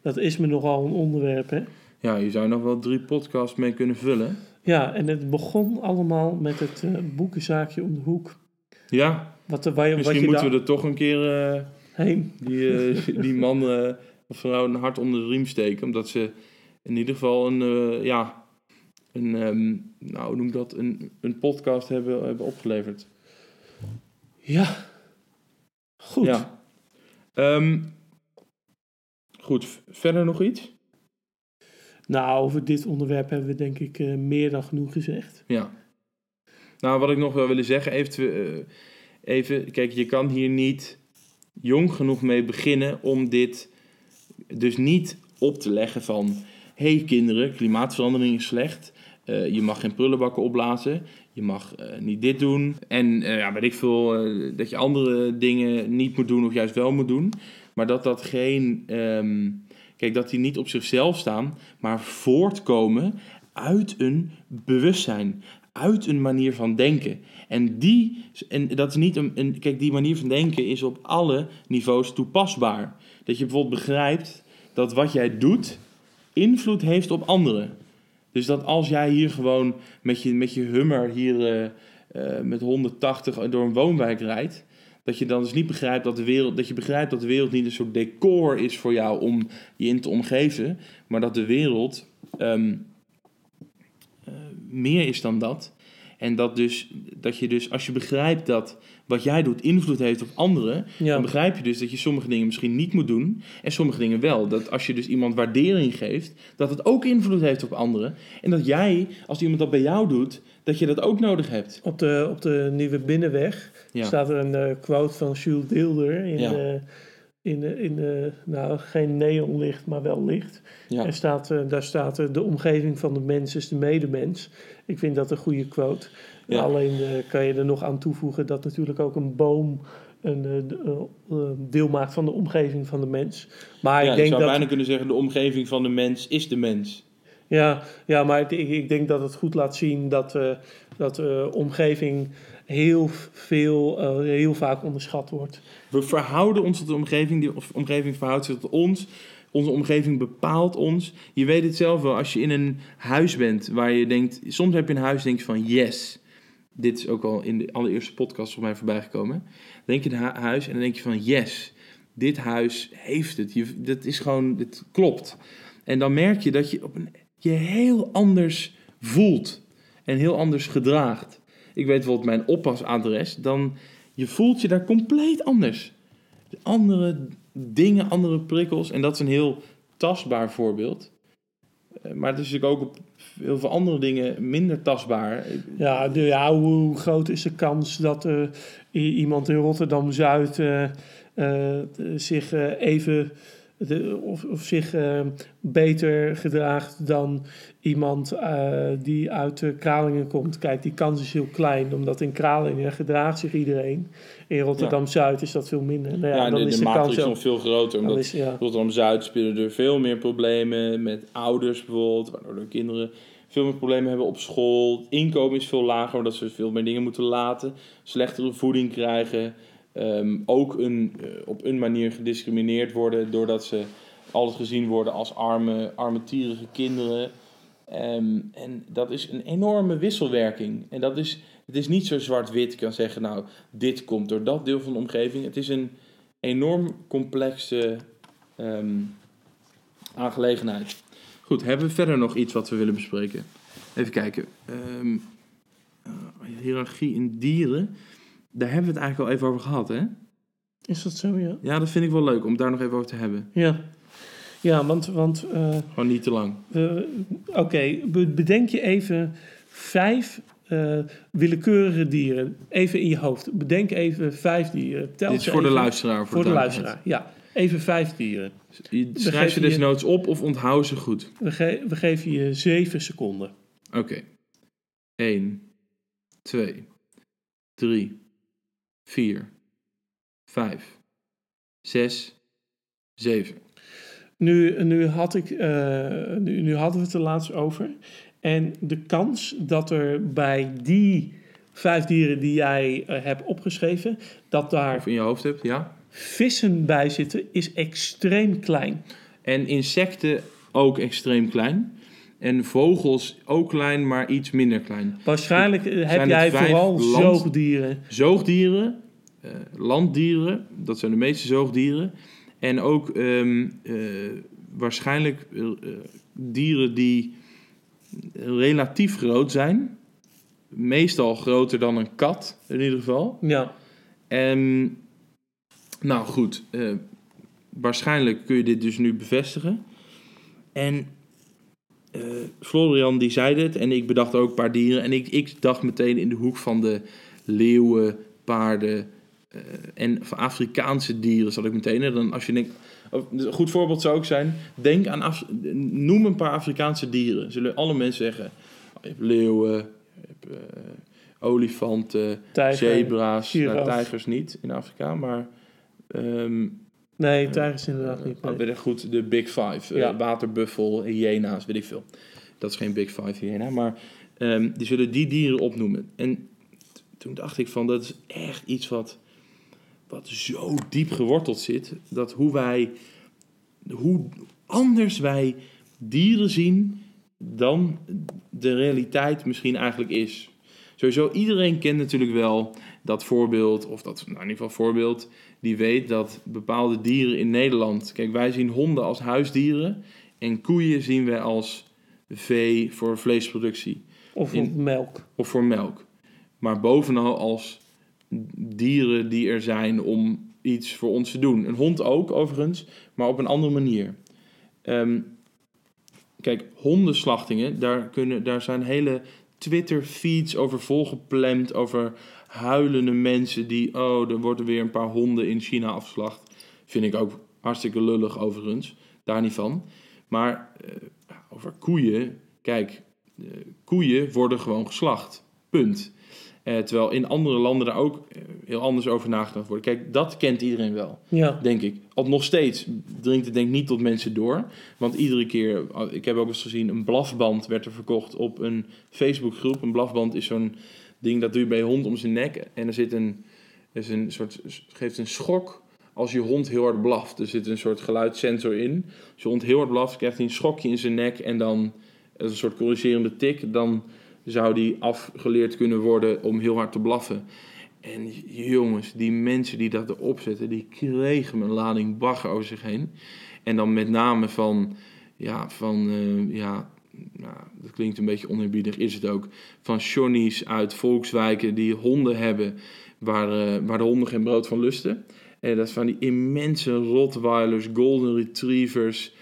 dat is me nogal een onderwerp, hè? Ja, je zou nog wel drie podcasts mee kunnen vullen. Ja, en het begon allemaal met het boekenzaakje om de hoek. Ja, wat, waar, misschien wat je moeten we er toch een keer heen. die, eh, die man eh, of vrouw een hart onder de riem steken. Omdat ze in ieder geval een, eh, ja, een, ehm, nou, noem dat, een, een podcast hebben, hebben opgeleverd. Ja. Goed. Ja. Ehm, goed, verder nog iets? Nou, over dit onderwerp hebben we denk ik eh, meer dan genoeg gezegd. Ja. Nou, wat ik nog wil willen zeggen, even, eh, even, kijk, je kan hier niet jong genoeg mee beginnen om dit dus niet op te leggen van, hé hey kinderen, klimaatverandering is slecht, Eh, je mag geen prullenbakken opblazen, je mag niet dit doen en ja, weet ik veel, dat je andere dingen niet moet doen of juist wel moet doen, maar dat dat geen, ehm, kijk, dat die niet op zichzelf staan, maar voortkomen uit een bewustzijn, uit een manier van denken. En die, en dat is niet een, kijk, die manier van denken is op alle niveaus toepasbaar. Dat je bijvoorbeeld begrijpt dat wat jij doet invloed heeft op anderen. Dus dat als jij hier gewoon met je, met je hummer hier eh, eh, met 180 door een woonwijk rijdt, dat je dan dus niet begrijpt dat de wereld, dat je begrijpt dat de wereld niet een soort decor is voor jou om je in te omgeven, maar dat de wereld ehm, eh, meer is dan dat. En dat, dus, dat je dus, als je begrijpt dat wat jij doet invloed heeft op anderen, Ja. dan begrijp je dus dat je sommige dingen misschien niet moet doen en sommige dingen wel. Dat als je dus iemand waardering geeft, dat het ook invloed heeft op anderen. En dat jij, als iemand dat bij jou doet, dat je dat ook nodig hebt. Op de, op de Nieuwe Binnenweg Ja. staat er een eh, quote van Jules Deelder in, Ja. in, eh, in nou, geen neonlicht, maar wel licht. Ja. Er staat, eh, daar staat eh, de omgeving van de mens is de medemens. Ik vind dat een goede quote. Ja. Alleen eh, kan je er nog aan toevoegen dat natuurlijk ook een boom een eh, eh, deel maakt van de omgeving van de mens. Maar Ja, ik je denk zou dat bijna kunnen zeggen, de omgeving van de mens is de mens. Ja, ja maar ik, ik denk dat het goed laat zien dat, eh dat de omgeving heel veel, heel vaak onderschat wordt. We verhouden ons tot de omgeving, die of- omgeving verhoudt zich tot ons. Onze omgeving bepaalt ons. Je weet het zelf wel, als je in een huis bent waar je denkt... Soms heb je een huis denk je van yes. Dit is ook al in de allereerste podcast voor mij voorbij gekomen. Dan denk je een hu- huis en dan denk je van yes. Dit huis heeft het. Je, dat is gewoon, dit klopt. En dan merk je dat je op een, je heel anders voelt. En heel anders gedraagt. Ik weet bijvoorbeeld mijn oppasadres. Dan je voelt je daar compleet anders. Andere dingen, andere prikkels. En dat is een heel tastbaar voorbeeld. Eh, Maar het is natuurlijk ook op heel veel andere dingen minder tastbaar. Ja, ja hoe groot is de kans dat eh, iemand in Rotterdam-Zuid eh, zich even... Of, of zich beter gedraagt dan iemand eh, die uit eh, Kralingen komt. Kijk, die kans is heel klein, omdat in Kralingen gedraagt zich iedereen. In Rotterdam-Zuid is dat veel minder. Nou ja, Ja, en dan de, is de de matrix kans ook- nog veel groter. Omdat is, ja. Rotterdam-Zuid spelen er veel meer problemen met ouders bijvoorbeeld. Waardoor de kinderen veel meer problemen hebben op school. Het inkomen is veel lager, omdat ze veel meer dingen moeten laten. Slechtere voeding krijgen. Ehm, ook een, eh, op een manier gediscrimineerd worden doordat ze altijd gezien worden als arme, armetierige kinderen. Ehm, en dat is een enorme wisselwerking. En dat is, het is niet zo zwart-wit. Je kan zeggen, nou, dit komt door dat deel van de omgeving. Het is een, enorm complexe ehm, aangelegenheid. Goed, hebben we verder nog iets wat we willen bespreken? Even kijken. Ehm, eh, hiërarchie in dieren. Daar hebben we het eigenlijk al even over gehad, hè? Is dat zo, ja? Ja, dat vind ik wel leuk om daar nog even over te hebben. Ja, ja want, want eh, Gewoon niet te lang. oké, be- bedenk je even vijf eh, willekeurige dieren. Even in je hoofd. Bedenk even vijf dieren. Tel Dit is voor de luisteraar. Voor de luisteraar, ja. Even vijf dieren. Je schrijf ze desnoods op of onthoud ze goed. We, ge- we geven je zeven seconden. Oké. 1, 2, 3, 4, 5, 6, 7. Nu, nu, had ik, eh, nu, nu hadden we het er laatst over. En de kans dat er bij die vijf dieren die jij eh, hebt opgeschreven, dat daar Of in je hoofd hebt, ja. vissen bij zitten, is extreem klein. En insecten ook extreem klein. En vogels ook klein, maar iets minder klein. Waarschijnlijk eh, heb jij vooral land- zoogdieren. Zoogdieren, landdieren, dat zijn de meeste zoogdieren. En ook ehm, eh, waarschijnlijk eh, dieren die relatief groot zijn. Meestal groter dan een kat, in ieder geval. Ja, En nou goed, eh, waarschijnlijk kun je dit dus nu bevestigen. En Florian die zei dit en ik bedacht ook een paar dieren. En ik, ik dacht meteen in de hoek van de leeuwen, paarden eh, en van Afrikaanse dieren zat ik meteen. En dan als je denkt, of, een goed voorbeeld zou ook zijn, denk aan, Af- noem een paar Afrikaanse dieren. Zullen alle mensen zeggen, oh, je hebt leeuwen, je hebt eh, olifanten, tijger. zebra's, nou, tijgers niet in Afrika, maar ehm Nee, tijgers inderdaad niet. uh, nee. weet goed, de Big Five, eh, Ja. waterbuffel, hyena's, weet ik veel. Dat is geen Big Five hyena, maar ehm, die zullen die dieren opnoemen. En toen dacht ik van, dat is echt iets wat, wat zo diep geworteld zit, dat hoe wij, hoe anders wij dieren zien dan de realiteit misschien eigenlijk is. Sowieso, iedereen kent natuurlijk wel dat voorbeeld, of dat, nou in ieder geval voorbeeld, die weet dat bepaalde dieren in Nederland, kijk wij zien honden als huisdieren en koeien zien wij als vee voor vleesproductie Of in- op melk. of voor melk. Maar bovenal als dieren die er zijn om iets voor ons te doen. Een hond ook overigens, maar op een andere manier. Ehm, kijk, hondenslachtingen, daar, kunnen, daar zijn hele Twitter-feeds over volgepland. Over huilende mensen die, oh, er worden weer een paar honden in China afgeslacht. Vind ik ook hartstikke lullig overigens, daar niet van. Maar eh, over koeien, kijk, eh, koeien worden gewoon geslacht. Punt. Eh, terwijl in andere landen daar ook eh, heel anders over nagedacht wordt. Kijk, dat kent iedereen wel, Ja, denk ik. Al nog steeds dringt het denk ik niet tot mensen door. Want iedere keer, ik heb ook eens gezien, een blafband werd er verkocht op een Facebookgroep. Een blafband is zo'n ding, dat doe je bij je hond om zijn nek. En er zit een, er is een soort, geeft een schok als je hond heel hard blaft. Er zit een soort geluidssensor in. Als je hond heel hard blaft, krijgt hij een schokje in zijn nek en dan is een soort corrigerende tik. Dan zou die afgeleerd kunnen worden om heel hard te blaffen. En jongens, die mensen die dat erop zetten, die kregen een lading bagger over zich heen. En dan met name van, ja, van, eh, ja, nou, dat klinkt een beetje oneerbiedig, is het ook. Van Johnny's uit volkswijken die honden hebben waar, eh, waar de honden geen brood van lusten. En dat is van die immense Rottweilers, Golden Retrievers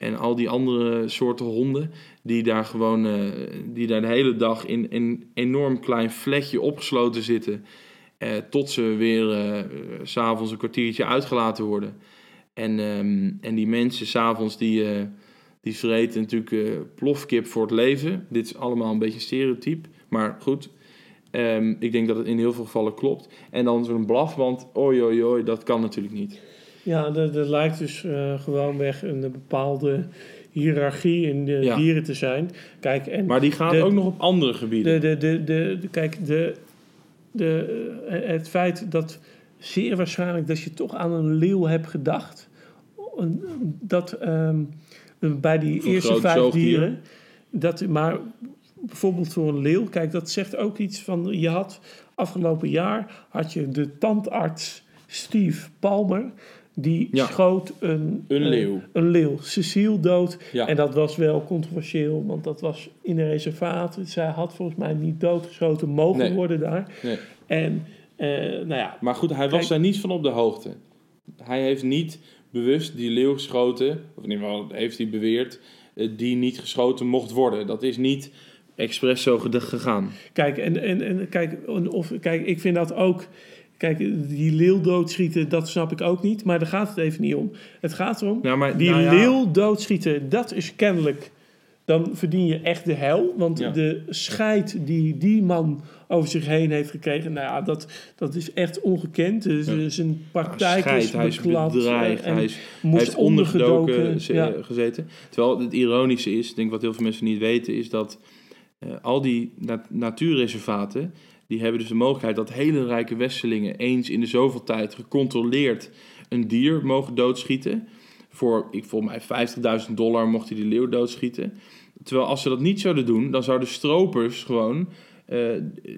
en al die andere soorten honden. Die daar gewoon eh, die daar de hele dag in een enorm klein vlekje opgesloten zitten. eh, tot ze weer eh, s s'avonds een kwartiertje uitgelaten worden. En, ehm, en die mensen s'avonds die, eh, die vreten natuurlijk eh, plofkip voor het leven. Dit is allemaal een beetje stereotyp. Maar goed, ehm, ik denk dat het in heel veel gevallen klopt. En dan zo'n blafband, oi oi oi, dat kan natuurlijk niet. Ja er, er lijkt dus eh gewoonweg een bepaalde hiërarchie in de Ja. dieren te zijn. Kijk, en Maar die gaat De- ook nog op andere gebieden. de, de, de, de, kijk, de, de, eh, het feit dat zeer waarschijnlijk dat je toch aan een leeuw hebt gedacht. Dat ehm, bij die eerste vijf zoogdier. dieren. Dat, maar bijvoorbeeld voor een leeuw, kijk, dat zegt ook iets van. Je had afgelopen jaar had je de tandarts Steve Palmer. Die Ja. schoot een, Een eh, leeuw. een leeuw, Cecile, dood. Ja. En dat was wel controversieel, want dat was in een reservaat. Zij had volgens mij niet doodgeschoten mogen Nee. worden daar. Nee. En eh, nou ja, Maar goed, hij was daar niet van op de hoogte. Hij heeft niet bewust die leeuw geschoten, of in ieder geval heeft hij beweerd, eh, die niet geschoten mocht worden. Dat is niet expres zo gegaan. Kijk, en, en, en kijk, of, kijk, ik vind dat ook. Kijk, die leeuw doodschieten, dat snap ik ook niet. Maar daar gaat het even niet om. Het gaat erom, Nou, maar, die nou ja, leeuw doodschieten, dat is kennelijk. Dan verdien je echt de hel. Want Ja. de scheid die die man over zich heen heeft gekregen, nou ja, dat, dat is echt ongekend. Dus, Ja. Zijn praktijk scheid, is hij is bedreigd, eh, en hij, is, hij heeft ondergedoken ze- gezeten. Terwijl het ironische is, ik denk wat heel veel mensen niet weten, is dat eh, al die na- natuurreservaten, die hebben dus de mogelijkheid dat hele rijke Westelingen eens in de zoveel tijd gecontroleerd een dier mogen doodschieten. Voor, ik volgens mij 50.000 dollar mocht hij die leeuw doodschieten. Terwijl als ze dat niet zouden doen, dan zouden stropers gewoon eh,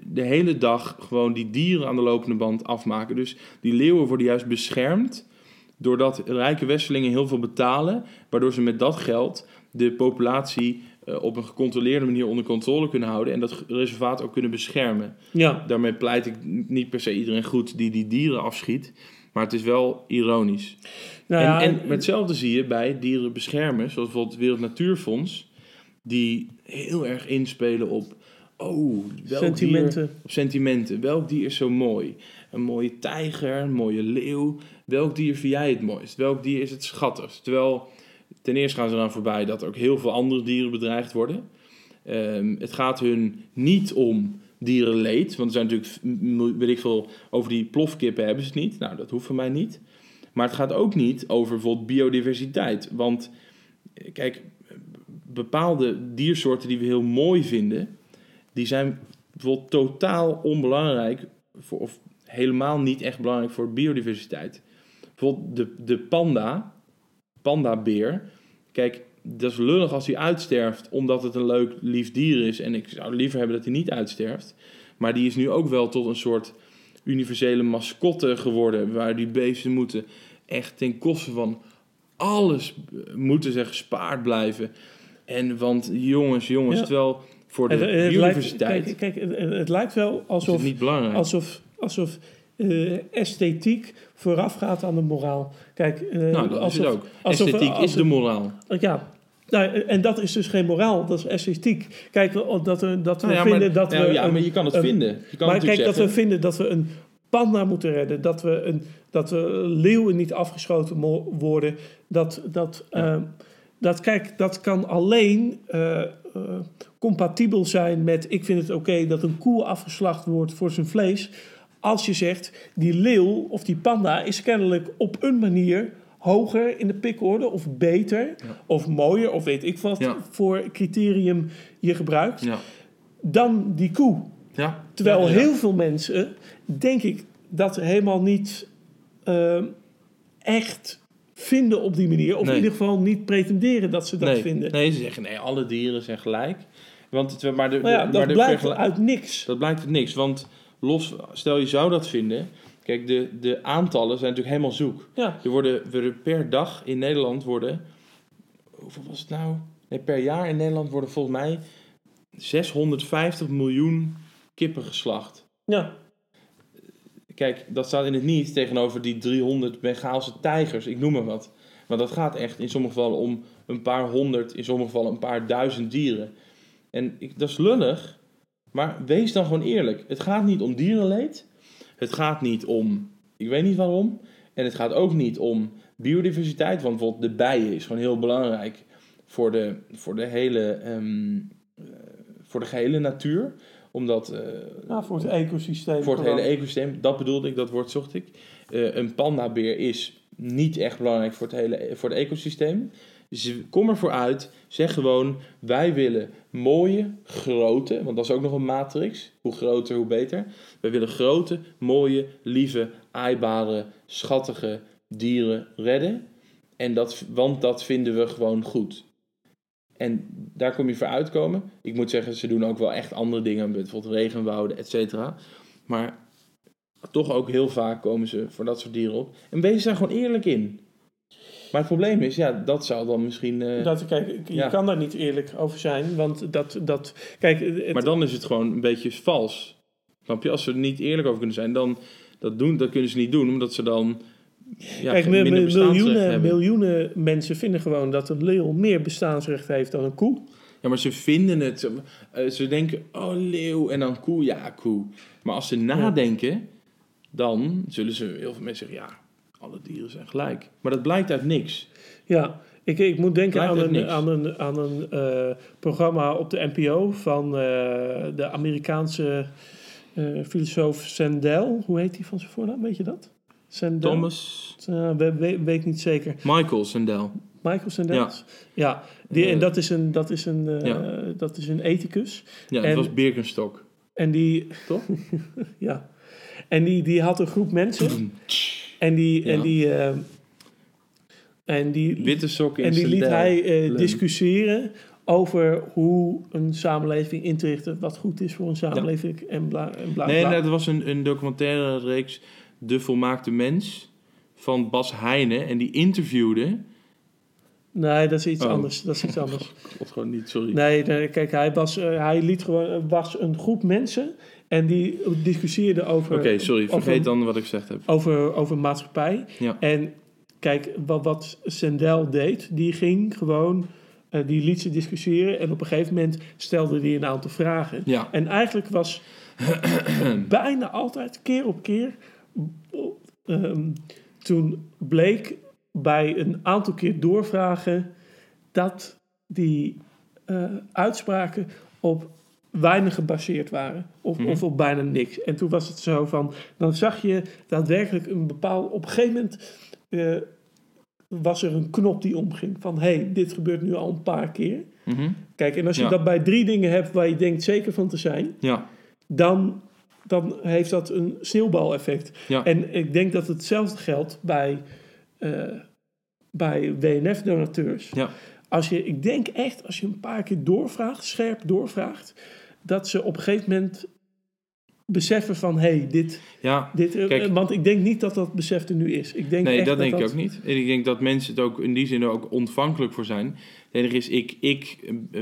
de hele dag gewoon die dieren aan de lopende band afmaken. Dus die leeuwen worden juist beschermd doordat rijke Westelingen heel veel betalen, waardoor ze met dat geld de populatie eh, op een gecontroleerde manier onder controle kunnen houden en dat reservaat ook kunnen beschermen. ja, Daarmee pleit ik niet per se iedereen goed die die dieren afschiet, maar het is wel ironisch. nou ja, en, en hetzelfde zie je bij dierenbeschermers, zoals bijvoorbeeld het Wereld Natuurfonds, die heel erg inspelen op, oh, welk sentimenten. dier, op sentimenten. Welk dier is zo mooi? Een mooie tijger, een mooie leeuw. Welk dier vind jij het mooist? Welk dier is het schattigst? Terwijl, ten eerste gaan ze eraan voorbij dat ook heel veel andere dieren bedreigd worden. Ehm, het gaat hun niet om dierenleed. Want er zijn natuurlijk, weet ik veel, over die plofkippen hebben ze het niet. Nou, dat hoeft van mij niet. Maar het gaat ook niet over bijvoorbeeld biodiversiteit. Want, eh, kijk, bepaalde diersoorten die we heel mooi vinden, die zijn bijvoorbeeld totaal onbelangrijk, voor, of helemaal niet echt belangrijk voor biodiversiteit. Bijvoorbeeld de, de panda, pandabeer. Kijk, dat is lullig als hij uitsterft omdat het een leuk, lief dier is. En ik zou liever hebben dat hij niet uitsterft. Maar die is nu ook wel tot een soort universele mascotte geworden. Waar die beesten moeten echt ten koste van alles eh, moeten ze gespaard blijven. En want jongens, jongens, Ja. terwijl voor de Het, het lijkt, biodiversiteit kijk, kijk, het, het lijkt wel is het alsof niet belangrijk. alsof, alsof eh, esthetiek voorafgaat aan de moraal. Kijk, eh, nou, dat alsof, is het ook. alsof- Esthetiek is de moraal. Ja, nou, en dat is dus geen moraal, dat is esthetiek. Kijk, we- dat we, dat we Nou ja, vinden maar, dat nou we... ja, een- maar je kan het een- vinden. Je kan maar kijk, dat we vinden dat we een panda moeten redden. Dat we, een, dat we leeuwen niet afgeschoten mo- worden. Dat, dat, Ja. eh, dat, kijk, dat kan alleen eh, eh, compatibel zijn met... ik vind het oké dat een koe afgeslacht wordt voor zijn vlees... als je zegt, die leeuw of die panda is kennelijk op een manier... hoger in de pikorde of beter Ja. of mooier... of weet ik wat Ja. voor criterium je gebruikt... ja. dan die koe. Ja. Terwijl Ja, ja. heel veel mensen, denk ik, dat helemaal niet ehm, echt vinden op die manier. Of Nee. in ieder geval niet pretenderen dat ze dat nee, vinden. Nee, ze zeggen nee, alle dieren zijn gelijk. Want het, maar de, Maar ja, de- dat de blijkt uit niks. Dat blijkt uit niks. Want los, stel je zou dat vinden. Kijk, de, de aantallen zijn natuurlijk helemaal zoek. Ja, Er worden, worden per dag in Nederland worden. Hoeveel was het nou? Nee, per jaar in Nederland worden volgens mij 650 miljoen kippen geslacht. ja. Kijk, dat staat in het niet tegenover die 300 Bengaalse tijgers, ik noem maar wat. Maar dat gaat echt in sommige gevallen om een paar honderd, in sommige gevallen een paar duizend dieren. En ik, dat is lullig, maar wees dan gewoon eerlijk. Het gaat niet om dierenleed. Het gaat niet om, ik weet niet waarom. En het gaat ook niet om biodiversiteit, want bijvoorbeeld de bijen is gewoon heel belangrijk voor de, voor de, hele, ehm, eh, voor de gehele natuur. Omdat eh, Nou, voor het ecosysteem. voor het gewoon. hele ecosysteem, dat bedoelde ik, dat woord zocht ik. Eh, een pandabeer is niet echt belangrijk voor het hele voor het ecosysteem. Kom ervoor uit, zeg gewoon, wij willen mooie, grote, want dat is ook nog een matrix, hoe groter, hoe beter. Wij willen grote, mooie, lieve, aaibare, schattige dieren redden. En dat, want dat vinden we gewoon goed. En daar kom je voor uitkomen. Ik moet zeggen, ze doen ook wel echt andere dingen, bijvoorbeeld regenwouden, et cetera. Maar toch ook heel vaak komen ze voor dat soort dieren op. En wees daar gewoon eerlijk in. Maar het probleem is, ja, dat zou dan misschien... eh, Dat, kijk, je Ja. kan daar niet eerlijk over zijn, want dat, dat kijk, het- maar dan is het gewoon een beetje vals. Snap je? Als ze er niet eerlijk over kunnen zijn, dan dat, doen, dat kunnen ze niet doen, omdat ze dan ja, kijk, miljoenen, miljoenen mensen vinden gewoon dat een leeuw meer bestaansrecht heeft dan een koe. Ja, maar ze vinden het. Ze, eh, ze denken, oh leeuw, en dan koe, ja koe. Maar als ze nadenken, dan zullen ze heel veel mensen zeggen, ja, alle dieren zijn gelijk. Maar dat blijkt uit niks. Ja, ik, ik moet denken aan een, aan een, aan een eh, programma op de NPO van eh, de Amerikaanse eh, filosoof Sandel. Hoe heet die van zijn voornaam? Weet je dat? Sandel? Thomas, we- we- weet ik niet zeker. Michael Sandel. Michael Sandel? Ja. die, en dat is een, dat is een, Ja. dat is een ethicus. Ja, En- het was Birkenstock. En die, Toch? *laughs* ja. En die, die had een groep mensen. En die, en die, eh, en die, Witte sokken en die liet hij eh, discussiëren over hoe een samenleving in te richten, wat goed is voor een samenleving en bla en bla. Nee, bla. dat was een, een documentaire reeks De Volmaakte Mens van Bas Heijnen. En die interviewde... nee, dat is iets Oh. anders. Dat is iets *laughs* anders. God, gewoon niet, sorry. Nee, nee, kijk, hij was, eh, hij liet gewoon, was een groep mensen en die discussieerden over, Oké, sorry, over, vergeet dan wat ik gezegd heb. over, over maatschappij. Ja. En kijk, wat, wat Sandel deed, die ging gewoon, eh, die liet ze discussiëren en op een gegeven moment stelde hij een aantal vragen. Ja, En eigenlijk was *clears throat* bijna altijd, keer op keer, ehm, toen bleek bij een aantal keer doorvragen dat die eh, uitspraken op weinig gebaseerd waren. Of, Mhm. of op bijna niks. En toen was het zo van, dan zag je daadwerkelijk een bepaald, op een gegeven moment eh, was er een knop die omging. Van, hé, hey, dit gebeurt nu al een paar keer. Mhm. Kijk, en als je Ja. dat bij drie dingen hebt waar je denkt zeker van te zijn, ja, dan, dan heeft dat een sneeuwbaleffect. ja. En ik denk dat hetzelfde geldt bij, eh, bij WNF-donateurs. Ja. Als je, ik denk echt, als je een paar keer doorvraagt, scherp doorvraagt, dat ze op een gegeven moment beseffen van, hé, hey, dit, ja. dit... eh, Kijk. want ik denk niet dat dat besef er nu is. Ik denk Nee, echt dat denk ik ook niet. En ik denk dat mensen het ook in die zin er ook ontvankelijk voor zijn. Het enige is, ik, ik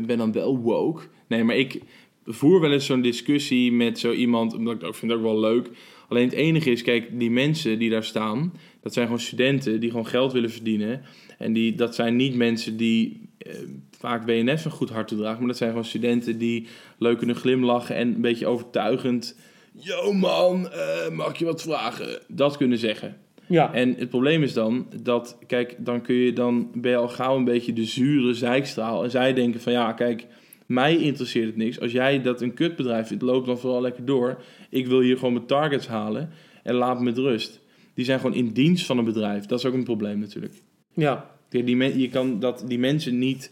ben dan wel woke. Nee, maar ik voer wel eens zo'n discussie met zo iemand, omdat ik ook vind het ook wel leuk. Alleen het enige is, kijk, die mensen die daar staan, dat zijn gewoon studenten die gewoon geld willen verdienen. En die, dat zijn niet mensen die eh, vaak WNF een goed hart toedragen, maar dat zijn gewoon studenten die leuk kunnen glimlachen en een beetje overtuigend. Yo man, eh, mag je wat vragen? Dat kunnen zeggen. Ja, En het probleem is dan dat, kijk, dan kun je dan ben je al gauw een beetje de zure zijkstraal. En zij denken van ja, kijk, mij interesseert het niks. Als jij dat een kutbedrijf vindt, loop dan vooral lekker door. Ik wil hier gewoon mijn targets halen en laat me met rust. Die zijn gewoon in dienst van een bedrijf. Dat is ook een probleem natuurlijk. ja. Die, men- je kan dat, die mensen niet.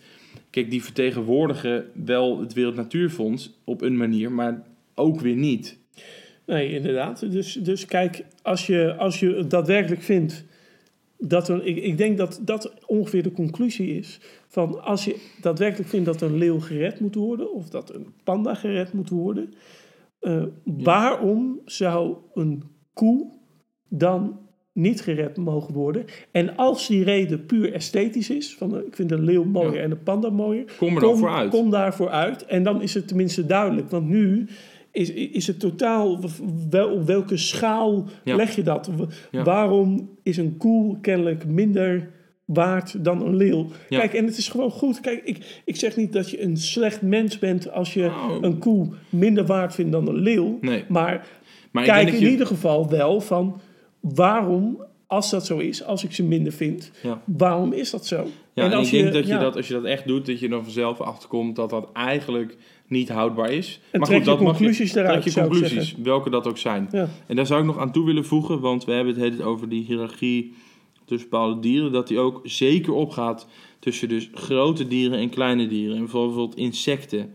Kijk, die vertegenwoordigen wel het Wereld Natuurfonds op een manier, maar ook weer niet. Nee, inderdaad. Dus, dus kijk, als je, als je daadwerkelijk vindt dat er, ik, ik denk dat dat ongeveer de conclusie is. Van als je daadwerkelijk vindt dat een leeuw gered moet worden, of dat een panda gered moet worden, eh, waarom zou een koe dan niet gered mogen worden? En als die reden puur esthetisch is, van ik vind een leeuw mooier Ja. en een panda mooier, Kom er kom, voor uit. kom daarvoor uit. En dan is het tenminste duidelijk. Want nu is, is het totaal... Wel, op welke schaal Ja. leg je dat? Ja. Waarom is een koe kennelijk minder waard dan een leeuw? Ja. Kijk, en het is gewoon goed. Kijk, ik, ik zeg niet dat je een slecht mens bent... als je Nou. een koe minder waard vindt dan een leeuw. Nee. Maar kijk in je, ieder geval wel van... waarom, als dat zo is, als ik ze minder vind... Ja. waarom is dat zo? Ja, en, ik denk dat je dat, als je dat echt doet, dat je dan vanzelf achterkomt dat dat eigenlijk niet houdbaar is. En maar je dat mag conclusies je, daaruit, trek je zou ik conclusies, welke dat ook zijn. Ja. En daar zou ik nog aan toe willen voegen, want we hebben het over die hiërarchie tussen bepaalde dieren, dat die ook zeker opgaat tussen dus grote dieren en kleine dieren. En bijvoorbeeld insecten.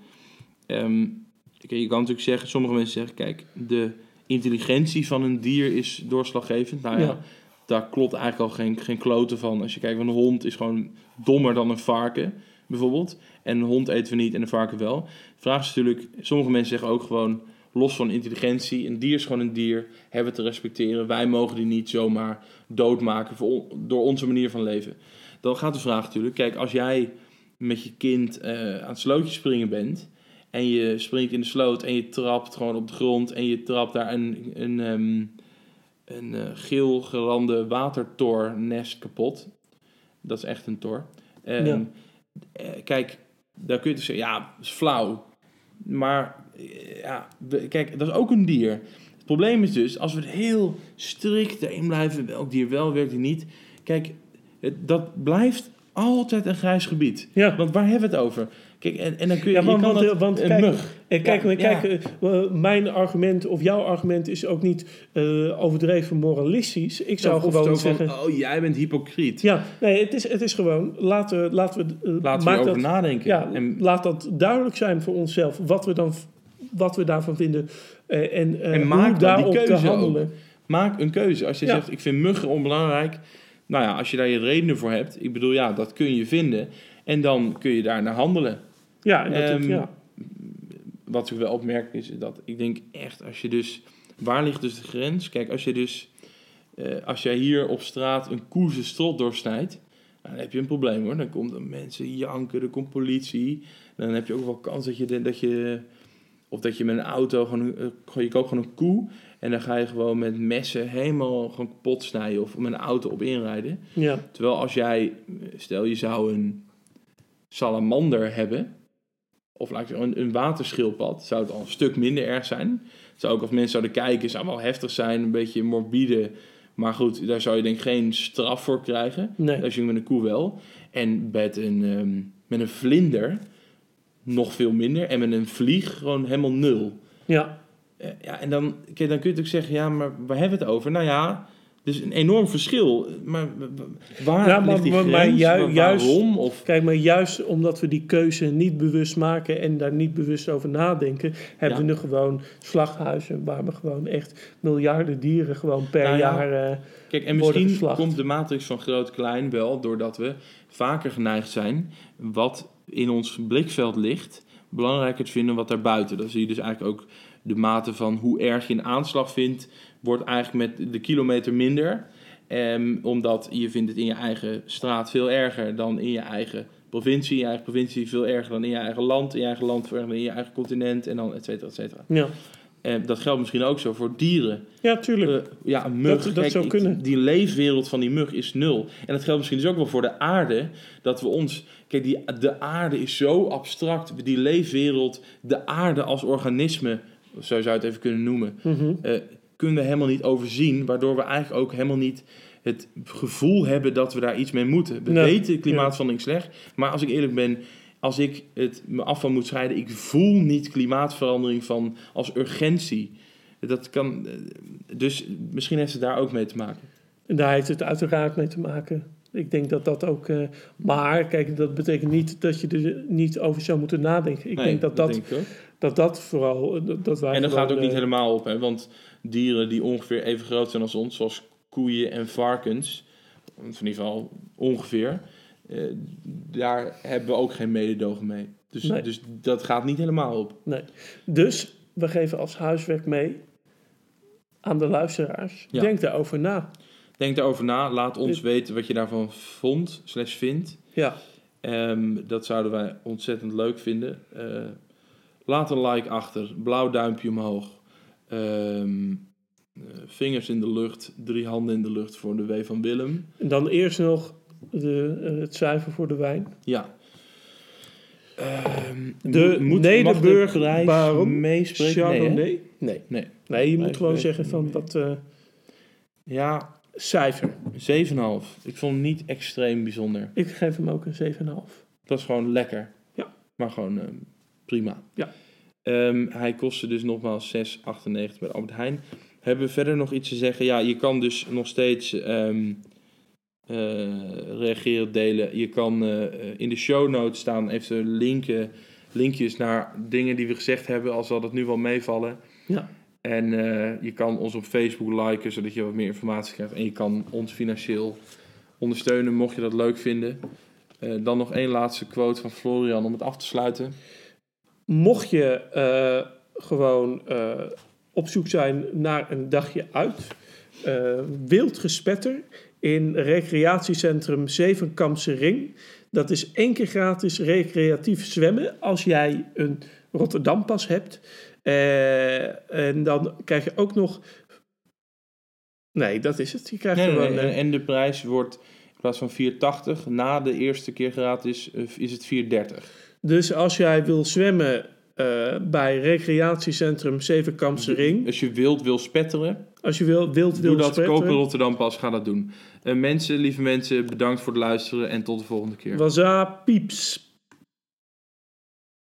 Kijk, je kan natuurlijk zeggen, sommige mensen zeggen, kijk, de intelligentie van een dier is doorslaggevend. Nou ja, Ja. daar klopt eigenlijk al geen, geen kloten van. Als je kijkt, een hond is gewoon dommer dan een varken, bijvoorbeeld. En een hond eten we niet en een varken wel. De vraag is natuurlijk, sommige mensen zeggen ook gewoon, los van intelligentie. Een dier is gewoon een dier, hebben we te respecteren. Wij mogen die niet zomaar doodmaken voor door onze manier van leven. Dan gaat de vraag natuurlijk, kijk, als jij met je kind eh, aan het slootje springen bent... en je springt in de sloot en je trapt gewoon op de grond... en je trapt daar een, een, ehm, een eh, geel gerande watertornest kapot... Dat is echt een tor. Ehm, Ja. eh, kijk, daar kun je dus zeggen, ja, dat is flauw. Maar eh, ja, kijk, dat is ook een dier. Het probleem is dus, als we er heel strikt in blijven, welk dier wel, welk dier niet. Kijk, het, dat blijft altijd een grijs gebied. Ja. Want waar hebben we het over? Kijk, en, en dan kun je, Ja, je want- kan want, dat- eh, want een kijk, mug. En kijk, Ja, kijk ja. eh, eh, mijn argument of jouw argument is ook niet eh, overdreven moralistisch. Ik zou gewoon van, zeggen... oh, jij bent hypocriet. Ja, nee, het is, het is gewoon... Laten, laten we... eh, Laten we maak erover dat, nadenken. Ja, en, laat dat duidelijk zijn voor onszelf. Wat we, dan, wat we daarvan vinden. eh, en eh, En maak die daarop te keuze handelen. Maak een keuze. Als je Ja. zegt, ik vind muggen onbelangrijk. Nou ja, als je daar je redenen voor hebt. Ik bedoel, ja, dat kun je vinden. En dan kun je daar naar handelen. Ja, dat, Ehm, ja. Wat ik wel opmerk is dat ik denk echt, als je dus... Waar ligt dus de grens? Kijk, als je dus... eh, als jij hier op straat een koeze strot doorsnijdt... dan heb je een probleem hoor. Dan komt er mensen janken, er komt politie. Dan heb je ook wel kans dat je... Dat je of dat je met een auto gewoon... eh, gewoon- Je koopt gewoon een koe... En dan ga je gewoon met messen helemaal gewoon kapot snijden of met een auto op inrijden. ja. Terwijl als jij, stel je zou een salamander hebben, of laat ik zeggen, een, een waterschildpad, zou het al een stuk minder erg zijn. Het zou ook als mensen zouden kijken, zou wel heftig zijn, een beetje morbide. Maar goed, daar zou je denk ik geen straf voor krijgen. Nee. Als je met een koe wel. En met een, ehm, met een vlinder nog veel minder. En met een vlieg gewoon helemaal nul. Ja. Eh, Ja, en dan, dan kun je natuurlijk zeggen, ja, maar waar hebben we het over? Nou ja, dus een enorm verschil. Maar waar Ja, maar- ligt die maar- grens? maar ju- Wa- juist- Waarom? Of, Kijk, maar juist omdat we die keuze niet bewust maken en daar niet bewust over nadenken, hebben Ja. we nu gewoon slachthuizen waar we gewoon echt miljarden dieren gewoon per Nou ja, jaar. eh, kijk, en misschien geslacht. komt de matrix van groot-klein wel doordat we vaker geneigd zijn wat in ons blikveld ligt, belangrijker te vinden wat daarbuiten. Dan zie je dus eigenlijk ook de mate van hoe erg je een aanslag vindt, wordt eigenlijk met de kilometer minder. Ehm, omdat je vindt het in je eigen straat veel erger dan in je eigen provincie. In je eigen provincie veel erger dan in je eigen land. In je eigen land veel erger dan in je eigen continent. En dan et cetera, et cetera. ja. Eh, dat geldt misschien ook zo voor dieren. ja, tuurlijk. Eh, ja, een mug. Dat- dat zou kunnen. Die leefwereld van die mug is nul. En dat geldt misschien dus ook wel voor de aarde. Dat we ons... Kijk, die, de aarde is zo abstract. Die leefwereld, de aarde als organisme... Zo zou je het even kunnen noemen. Mhm. eh, kunnen we helemaal niet overzien. Waardoor we eigenlijk ook helemaal niet het gevoel hebben dat we daar iets mee moeten. We Nee, weten klimaatverandering slecht. Maar als ik eerlijk ben... Als ik het me af van moet scheiden... Ik voel niet klimaatverandering van als urgentie. Dat kan... eh, Dus misschien heeft het daar ook mee te maken. En daar heeft het uiteraard mee te maken. Ik denk dat dat ook. eh, maar kijk, dat betekent niet dat je er niet over zou moeten nadenken. Ik Nee, denk dat dat, dat, dat vooral. Dat, wij En dat gewoon, gaat ook niet eh, helemaal op, hè? want dieren die ongeveer even groot zijn als ons, zoals koeien en varkens, in ieder geval ongeveer, eh, daar hebben we ook geen mededogen mee. Dus, Nee. dus dat gaat niet helemaal op. Nee. Dus we geven als huiswerk mee aan de luisteraars. Ja. Denk daarover na. Denk daarover na, laat ons weten wat je daarvan vond, slash vindt. Ja, Ehm, dat zouden wij ontzettend leuk vinden. Eh, laat een like achter, blauw duimpje omhoog. Ehm, eh, vingers in de lucht, drie handen in de lucht voor de W van Willem. en dan eerst nog de, eh, het cijfer voor de wijn. Ja. Ehm, De moet- Nederburg mag de prijs Baron meespreken? Nee? Chardonnay? Nee. Nee. Nee, je moet Nee, gewoon nee, zeggen van nee. dat eh, Ja, cijfer. 7,5. Ik vond hem niet extreem bijzonder. Ik geef hem ook een 7,5. Het was gewoon lekker. Ja. Maar gewoon ehm, prima. Ja. Ehm, hij kostte dus nogmaals 6,98 bij Albert Heijn. Hebben we verder nog iets te zeggen? Ja, je kan dus nog steeds ehm, eh, reageren, delen. Je kan eh, in de show notes staan even linken, linkjes naar dingen die we gezegd hebben, al zal dat nu wel meevallen. Ja. En eh, je kan ons op Facebook liken, zodat je wat meer informatie krijgt. En je kan ons financieel ondersteunen, mocht je dat leuk vinden. Dan nog één laatste quote van Florian om het af te sluiten. Mocht je eh, gewoon eh, op zoek zijn naar een dagje uit. eh wild gespetter in recreatiecentrum Zevenkampse Ring. Dat is één keer gratis recreatief zwemmen als jij een Rotterdampas hebt. En dan krijg je ook nog... Nee, dat is het. Je krijgt Nee, gewoon... nee, En de prijs wordt in plaats van 4,80 na de eerste keer gratis is het 4,30. Dus als jij wil zwemmen eh, bij recreatiecentrum Zevenkampse Ring... Als je wild wil spetteren, Als je wil, wild wil doe dat. spetteren, een Rotterdam pas, ga dat doen. Eh, mensen, lieve mensen, bedankt voor het luisteren en tot de volgende keer. Waza pieps.